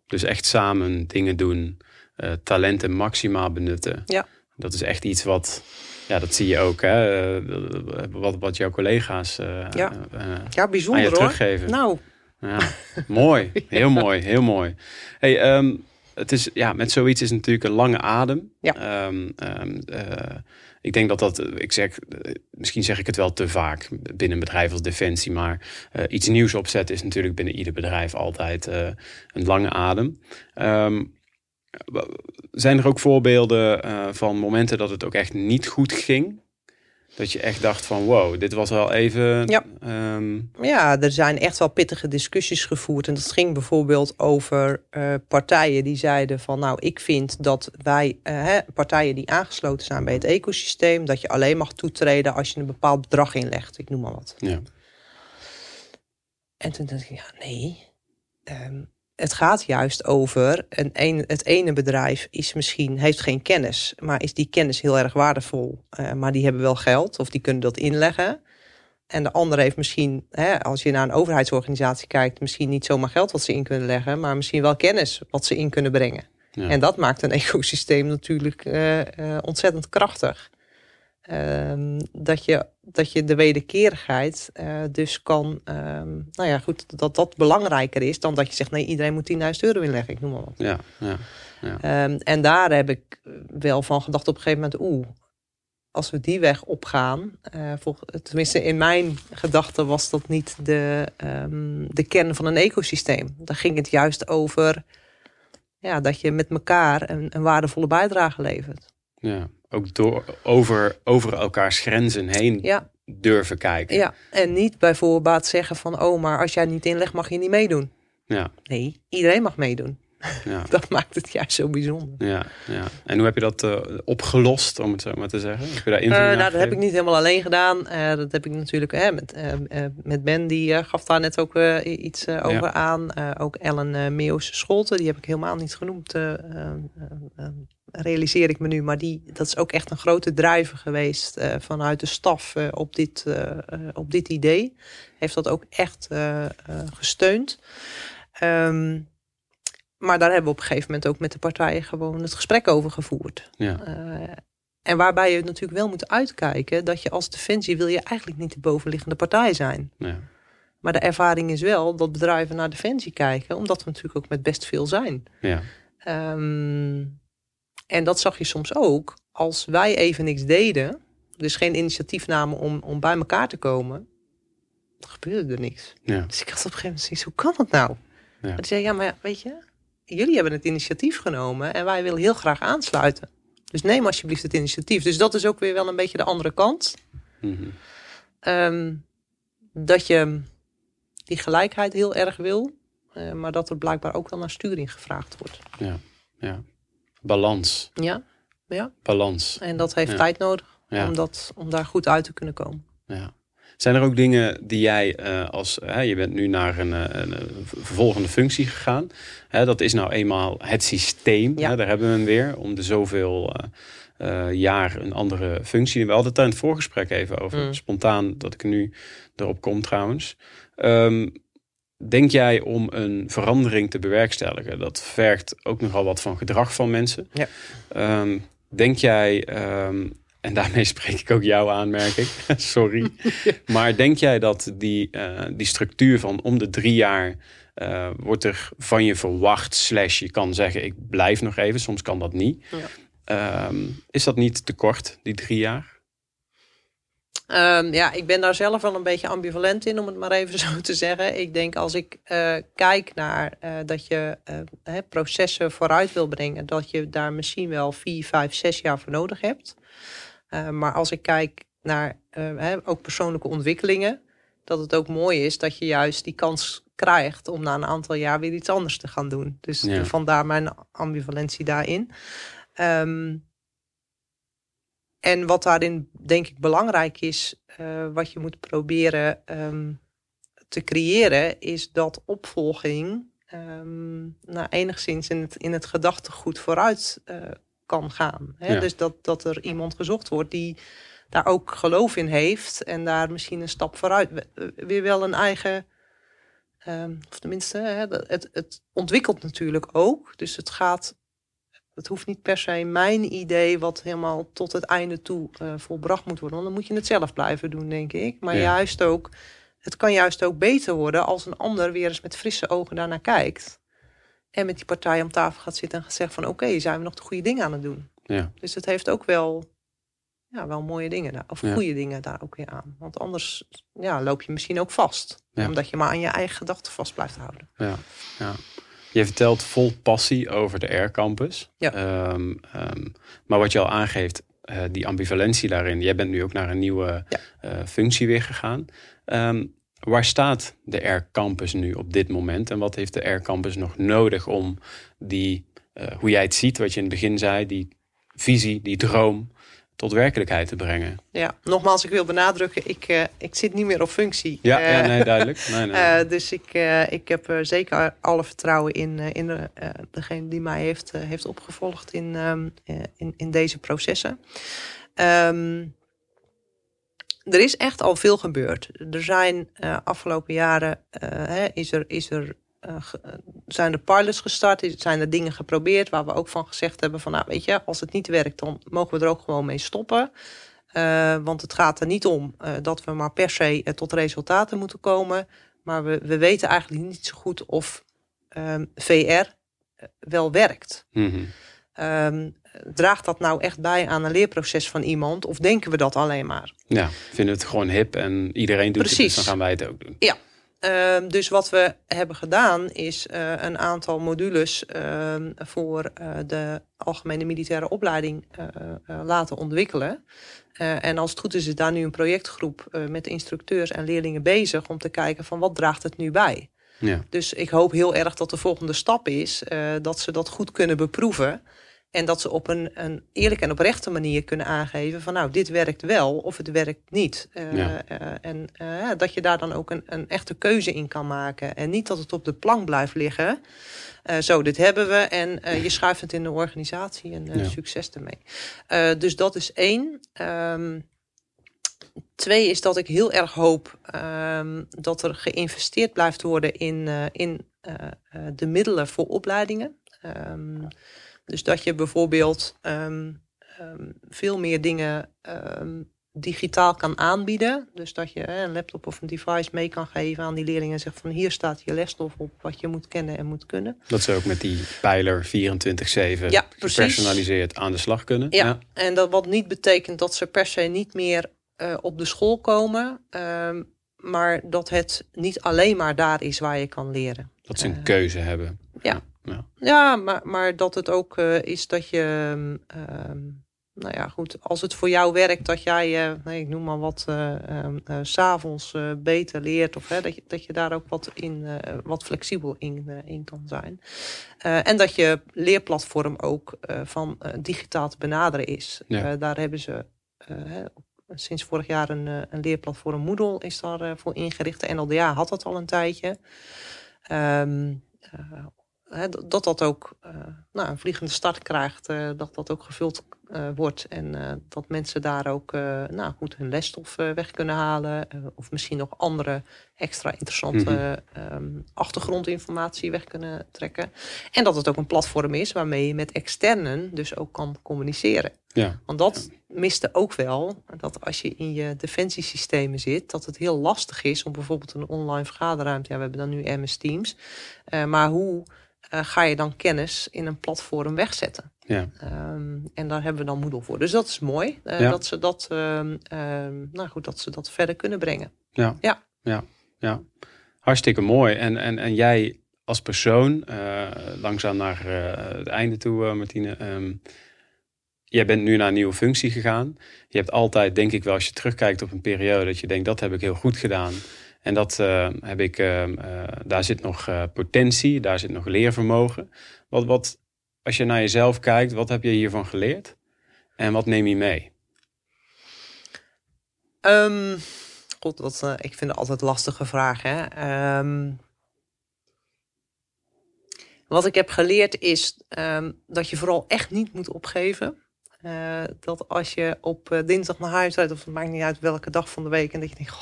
Dus echt samen dingen doen, eh, talenten maximaal benutten. Ja. Dat is echt iets wat, ja, dat zie je ook, hè? eh, wat, wat jouw collega's Ja. Ja, aan je bijzonder hoor. teruggeven. Nou, Ja, mooi. [LAUGHS] Heel mooi. Heel mooi. Hey, ehm, het is, ja, met zoiets is natuurlijk een lange adem. Ja. Ehm, ehm, eh, ik denk dat dat, ik zeg, eh, misschien zeg ik het wel te vaak binnen een bedrijf als Defensie, maar eh, iets nieuws opzetten is natuurlijk binnen ieder bedrijf altijd eh, een lange adem. Ehm, zijn er ook voorbeelden van momenten dat het ook echt niet goed ging? Dat je echt dacht van wow, dit was wel even. Ja, um... ja er zijn echt wel pittige discussies gevoerd. En dat ging bijvoorbeeld over uh, partijen die zeiden van nou, ik vind dat wij, uh, partijen die aangesloten zijn bij het ecosysteem, dat je alleen mag toetreden als je een bepaald bedrag inlegt. Ik noem maar wat. Ja. En toen dacht ik, ja, nee. Um, het gaat juist over een, een, het ene bedrijf is misschien heeft geen kennis, maar is die kennis heel erg waardevol. Uh, maar die hebben wel geld of die kunnen dat inleggen. En de andere heeft misschien, hè, als je naar een overheidsorganisatie kijkt, misschien niet zomaar geld wat ze in kunnen leggen, maar misschien wel kennis wat ze in kunnen brengen. Ja. En dat maakt een [LAUGHS] ecosysteem natuurlijk uh, uh, ontzettend krachtig. Ehm, dat, je, dat je de wederkerigheid uh, dus kan, um, nou ja, goed, dat dat belangrijker is dan dat je zegt, nee, iedereen moet 10.000 euro inleggen, ik noem maar wat. Ja, ja, ja. Um, en daar heb ik wel van gedacht op een gegeven moment, oeh, als we die weg opgaan, uh, tenminste in mijn gedachten was dat niet de, de kern van een ecosysteem. Daar ging het juist over ja, dat je met elkaar een, een waardevolle bijdrage levert. Ja, ook door, over, over elkaars grenzen heen ja. durven kijken. Ja, en niet bij voorbaat zeggen van... oh, maar als jij niet inlegt mag je niet meedoen. Ja. Nee, iedereen mag meedoen. Ja. [LAUGHS] dat maakt het juist zo bijzonder. Ja, ja. En hoe heb je dat uh, opgelost, om het zo maar te zeggen? Heb je daar uh, nou, dat heb ik niet helemaal alleen gedaan. Uh, dat heb ik natuurlijk met, met Ben, die gaf daar net ook iets over ja. aan. ook Ellen Meeuws Scholten, die heb ik helemaal niet genoemd realiseer ik me nu. Maar die, dat is ook echt een grote drijver geweest uh, vanuit de staf uh, op, dit, uh, op dit idee. Heeft dat ook echt gesteund. Um, maar daar hebben we op een gegeven moment ook met de partijen gewoon het gesprek over gevoerd. Ja. en waarbij je natuurlijk wel moet uitkijken dat je als defensie wil je eigenlijk niet de bovenliggende partij zijn. Ja. Maar de ervaring is wel dat bedrijven naar defensie kijken, omdat we natuurlijk ook met best veel zijn. Ja. Um, en dat zag je soms ook als wij even niks deden, dus geen initiatief namen om, om bij elkaar te komen, dan gebeurde er niks. Ja. Dus ik had op een gegeven moment zoiets, hoe kan dat nou? Ja. zei ja, maar weet je, jullie hebben het initiatief genomen en wij willen heel graag aansluiten. Dus neem alsjeblieft het initiatief. Dus dat is ook weer wel een beetje de andere kant. Mm -hmm. um, dat je die gelijkheid heel erg wil, uh, maar dat er blijkbaar ook wel naar sturing gevraagd wordt. Ja, ja balans. Ja, ja. Balans. En dat heeft Ja. tijd nodig Ja. om, dat, om daar goed uit te kunnen komen. Ja. Zijn er ook dingen die jij eh, als je bent nu naar een, eh, een, een vervolgende functie gegaan? Hè, dat is nou eenmaal het systeem. Ja. Hè, daar hebben we hem weer om de zoveel eh, eh, jaar een andere functie. We hadden het daar in het voorgesprek even over. Mm. Spontaan dat ik nu erop kom trouwens. Ehm, denk jij om een verandering te bewerkstelligen? Dat vergt ook nogal wat van gedrag van mensen. Ja. Ehm, denk jij, ehm, en daarmee [LAUGHS] spreek ik ook jou aan, merk ik. [LAUGHS] Sorry. [LAUGHS] Maar denk jij dat die, eh, die structuur van om de drie jaar eh, wordt er van je verwacht, slash je kan zeggen ik blijf nog even, soms kan dat niet. Ja. Ehm, is dat niet te kort, die drie jaar? Ehm, ja, ik ben daar zelf wel een beetje ambivalent in, om het maar even [LAUGHS] zo te zeggen. Ik denk als ik eh, kijk naar eh, dat je eh, hè, processen vooruit wil brengen, dat je daar misschien wel vier, vijf, zes jaar voor nodig hebt. Eh, maar als ik kijk naar hè, ook persoonlijke ontwikkelingen, dat het ook mooi is dat je juist die kans krijgt om na een aantal jaar weer iets anders te gaan doen. Dus Ja. vandaar mijn ambivalentie daarin. Ehm, en wat daarin denk ik belangrijk is, eh, wat je moet proberen ehm, te creëren, is dat opvolging ehm, nou, enigszins in het, in het gedachtegoed vooruit eh, kan gaan. Hè? Ja. Dus dat, dat er iemand gezocht wordt die daar ook geloof in heeft en daar misschien een stap vooruit we- weer wel een eigen. ehm, of tenminste, hè, het, het ontwikkelt natuurlijk ook. Dus het gaat het hoeft niet per se mijn idee wat helemaal tot het einde toe eh, volbracht moet worden. Want dan moet je het zelf blijven doen, denk ik. Maar Ja. juist ook, het kan juist ook beter worden als een ander weer eens met frisse ogen daarnaar kijkt. En met die partij om tafel gaat zitten en gaat zeggen van oké, zijn we nog de goede dingen aan het doen. Ja. Dus het heeft ook wel, ja, wel mooie dingen daar, of Ja. goede dingen daar ook weer aan. Want anders ja, loop je misschien ook vast. Omdat je maar aan je eigen gedachten vast blijft houden. Ja, ja. Je vertelt vol passie over de Air Campus. Ja. Ehm, ehm, maar wat je al aangeeft, uh, die ambivalentie daarin. Jij bent nu ook naar een nieuwe Ja. eh, functie weer gegaan. Ehm, waar staat de Air Campus nu op dit moment? En wat heeft de Air Campus nog nodig om die, eh, hoe jij het ziet, wat je in het begin zei, die visie, die droom, tot werkelijkheid te brengen? Ja, nogmaals, ik wil benadrukken, ik, eh, ik zit niet meer op functie. Ja, Eh, ja nee, duidelijk. [LAUGHS] Nee, nee. Eh, dus ik, eh, ik heb er zeker alle vertrouwen in, eh, in de, eh, degene die mij heeft, eh, heeft opgevolgd in, ehm, eh, in, in deze processen. Ehm, er is echt al veel gebeurd. Er zijn eh, afgelopen jaren eh, hè, is er, is er, eh, eh, zijn er pilots gestart, zijn er dingen geprobeerd waar we ook van gezegd hebben van nou weet je, als het niet werkt, dan mogen we er ook gewoon mee stoppen. Eh, want het gaat er niet om eh, dat we maar per se eh, tot resultaten moeten komen. Maar we, we weten eigenlijk niet zo goed of ehm, VR eh, wel werkt. Mhm. Ehm, draagt dat nou echt bij aan een leerproces van iemand? Of denken we dat alleen maar? Ja, vinden we het gewoon hip en iedereen doet het, dus Precies. dan gaan wij het ook doen. Ehm, dus wat we hebben gedaan is eh, een aantal modules ehm, voor eh, de algemene militaire opleiding eh, laten ontwikkelen. En als het goed is, is daar nu een projectgroep met instructeurs en leerlingen bezig om te kijken van wat draagt het nu bij. Ja. Dus ik hoop heel erg dat de volgende stap is dat ze dat goed kunnen beproeven. En dat ze op een, een eerlijke en oprechte manier kunnen aangeven van nou, dit werkt wel of het werkt niet. Eh, Ja. eh, en eh, dat je daar dan ook een, een echte keuze in kan maken. En niet dat het op de plank blijft liggen. Zo, dit hebben we en je schuift het in de organisatie en Ja. succes ermee. Dus dat is één. Ehm, twee is dat ik heel erg hoop ehm, dat er geïnvesteerd blijft worden in, in de middelen voor opleidingen. Ehm, dus dat je bijvoorbeeld ehm, ehm, veel meer dingen ehm, digitaal kan aanbieden. Dus dat je hè, een laptop of een device mee kan geven aan die leerlingen en zegt van hier staat je lesstof op wat je moet kennen en moet kunnen. Dat ze ook met die pijler 24-7 Ja, precies. gepersonaliseerd aan de slag kunnen. Ja, en dat wat niet betekent dat ze per se niet meer eh, op de school komen, maar dat het niet alleen maar daar is waar je kan leren. Dat ze een Eh, keuze hebben. ja. ja. Ja, maar, maar dat het ook eh, is dat je, ehm, nou ja, goed, als het voor jou werkt, dat jij, eh, nee, ik noem maar wat, eh ehm, eh, s'avonds beter leert, of hè, dat, je, dat je daar ook wat, in, wat flexibel in, in kan zijn. En dat je leerplatform ook van digitaal te benaderen is. Ja. Daar hebben ze sinds vorig jaar een, een leerplatform Moodle is daarvoor voor ingericht. De NLDA had dat al een tijdje. Ehm, eh, hè, dat- dat ook eh, nou, een vliegende start krijgt, eh, dat dat ook gevuld eh, wordt en dat mensen daar ook nou, goed hun lesstof weg kunnen halen of misschien nog andere extra interessante ehm, achtergrondinformatie weg kunnen trekken. En dat het ook een platform is waarmee je met externen dus ook kan communiceren. Ja. Want dat miste ook wel, dat als je in je defensiesystemen zit, dat het heel lastig is om bijvoorbeeld een online vergaderruimte, ja, we hebben dan nu MS Teams, maar hoe eh, ga je dan kennis in een platform wegzetten? Ja. Ehm, en daar hebben we dan Moodle voor. Dus dat is mooi, eh, Ja. dat, ze dat, ehm, ehm, nou goed, dat ze dat verder kunnen brengen. Ja. Ja. ja. ja. Hartstikke mooi. En, en, en jij als persoon, eh, langzaam naar het einde toe, Martine. jij bent nu naar een nieuwe functie gegaan. Je hebt altijd, denk ik wel, als je terugkijkt op een periode, dat je denkt, dat heb ik heel goed gedaan. En dat eh, heb ik, ehm, eh, daar zit nog eh, potentie, daar zit nog leervermogen. Wat, wat, als je naar jezelf kijkt, wat heb je hiervan geleerd? En wat neem je mee? Ehm, God, dat, eh, ik vind het altijd lastige vragen. Ehm, wat ik heb geleerd is ehm, dat je vooral echt niet moet opgeven. Eh, dat als je op eh, dinsdag naar huis rijdt, of het maakt niet uit welke dag van de week, en dat je denkt,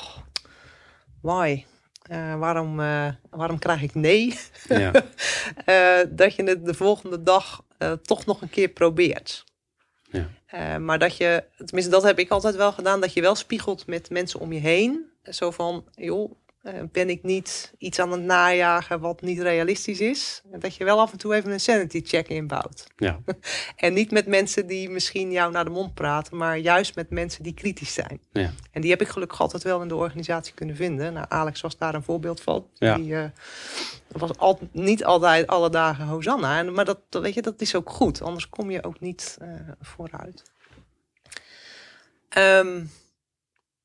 why? Eh, waarom, eh, waarom krijg ik nee? Ja, [LAUGHS] Eh, dat je het de volgende dag toch nog een keer probeert. Ja. Maar dat je, tenminste dat heb ik altijd wel gedaan, dat je wel spiegelt met mensen om je heen. Zo van, joh, ben ik niet iets aan het najagen wat niet realistisch is? Dat je wel af en toe even een sanity check inbouwt. Ja. [LAUGHS] en niet met mensen die misschien jou naar de mond praten, maar juist met mensen die kritisch zijn. Ja. En die heb ik gelukkig altijd wel in de organisatie kunnen vinden. Nou, Alex was daar een voorbeeld van. Ja. Die uh, was al, niet altijd alle dagen Hosanna. En, maar dat, weet je, dat is ook goed. Anders kom je ook niet uh, vooruit. Um,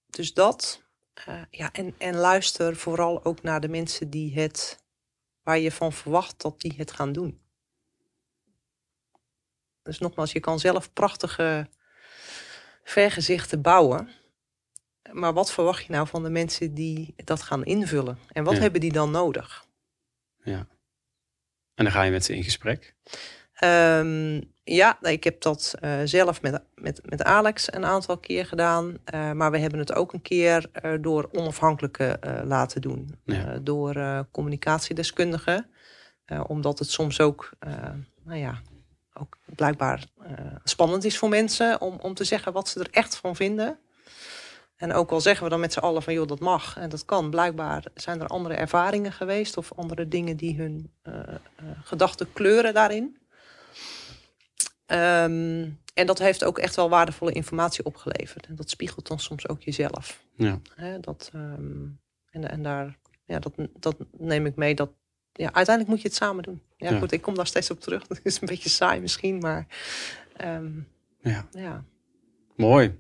dus dat. Uh, ja, en, en luister vooral ook naar de mensen die het, waar je van verwacht dat die het gaan doen. Dus nogmaals, je kan zelf prachtige vergezichten bouwen. Maar wat verwacht je nou van de mensen die dat gaan invullen? En wat Ja. hebben die dan nodig? ja. En dan ga je met ze in gesprek. Ehm, ja, ik heb dat eh, zelf met, met, met Alex een aantal keer gedaan. Eh, maar we hebben het ook een keer eh, door onafhankelijke laten doen. Ja. Door communicatiedeskundigen. Omdat het soms ook, nou ja, ook blijkbaar spannend is voor mensen om, om te zeggen wat ze er echt van vinden. En ook al zeggen we dan met z'n allen van joh, dat mag en dat kan. Blijkbaar zijn er andere ervaringen geweest of andere dingen die hun gedachten kleuren daarin. Ehm, en dat heeft ook echt wel waardevolle informatie opgeleverd. En dat spiegelt dan soms ook jezelf. Ja. Dat, ehm, en, en daar, ja, dat, dat neem ik mee. Dat, ja, uiteindelijk moet je het samen doen. Ja, Ja. goed, ik kom daar steeds op terug. [LAUGHS] Dat is een beetje saai misschien, maar ehm, ja. ja. Mooi.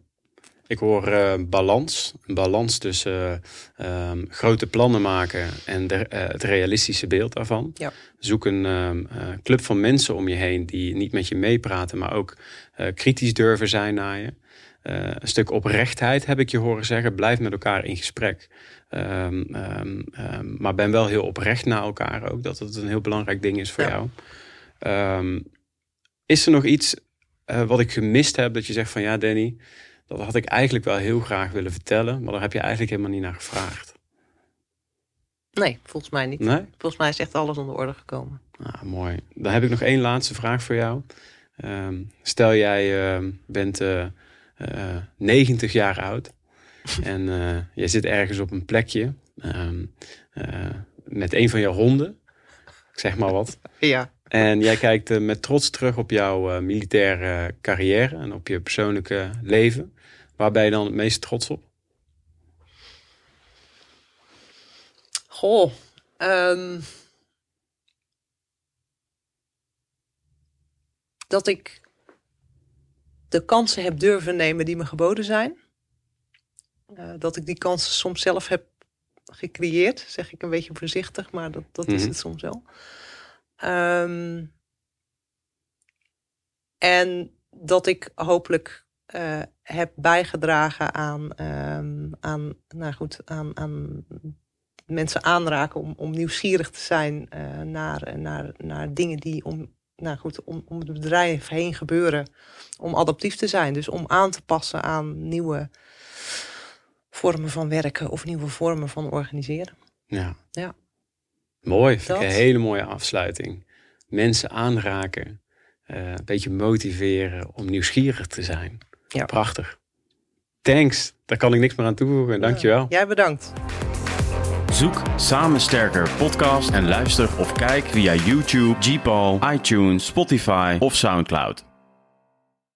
Ik hoor eh, balans. Een balans tussen eh, ehm, grote plannen maken en de, eh, het realistische beeld daarvan. Ja. Zoek een ehm, eh, club van mensen om je heen die niet met je meepraten, maar ook kritisch durven zijn naar je. Een stuk oprechtheid heb ik je horen zeggen. Blijf met elkaar in gesprek. Ehm, maar ben wel heel oprecht naar elkaar ook. Dat het een heel belangrijk ding is voor Ja. jou. Is er nog iets wat ik gemist heb dat je zegt van ja, Danny, dat had ik eigenlijk wel heel graag willen vertellen, maar daar heb je eigenlijk helemaal niet naar gevraagd. Nee, volgens mij niet. Nee? Volgens mij is echt alles onder orde gekomen. Ah, mooi. Dan heb ik nog één laatste vraag voor jou. Ehm, stel jij ehm, bent eh, eh, 90 jaar oud [LAUGHS] en eh, je zit ergens op een plekje ehm, eh, met een van jouw honden, ik zeg maar wat. [LAUGHS] Ja. En jij kijkt eh, met trots terug op jouw eh, militaire carrière en op je persoonlijke leven. Waar ben je dan het meest trots op? Goh. ehm, dat ik de kansen heb durven nemen die me geboden zijn. Eh, dat ik die kansen soms zelf heb gecreëerd, zeg ik een beetje voorzichtig, maar dat, dat is Mhm. het soms wel. Ehm, en dat ik hopelijk eh, heb bijgedragen aan, ehm, aan, nou goed, aan, aan mensen aanraken om, om nieuwsgierig te zijn eh, naar, naar, naar dingen die om, nou goed, om, om het bedrijf heen gebeuren. Om adaptief te zijn, dus om aan te passen aan nieuwe vormen van werken of nieuwe vormen van organiseren. Ja. Ja. Mooi, vind ik een hele mooie afsluiting. Mensen aanraken, eh, een beetje motiveren om nieuwsgierig te zijn. Ja. Prachtig. Thanks, daar kan ik niks meer aan toevoegen. Dankjewel. Jij bedankt. Zoek Samen Sterker podcast en luister of kijk via YouTube, Gpal, iTunes, Spotify of Soundcloud.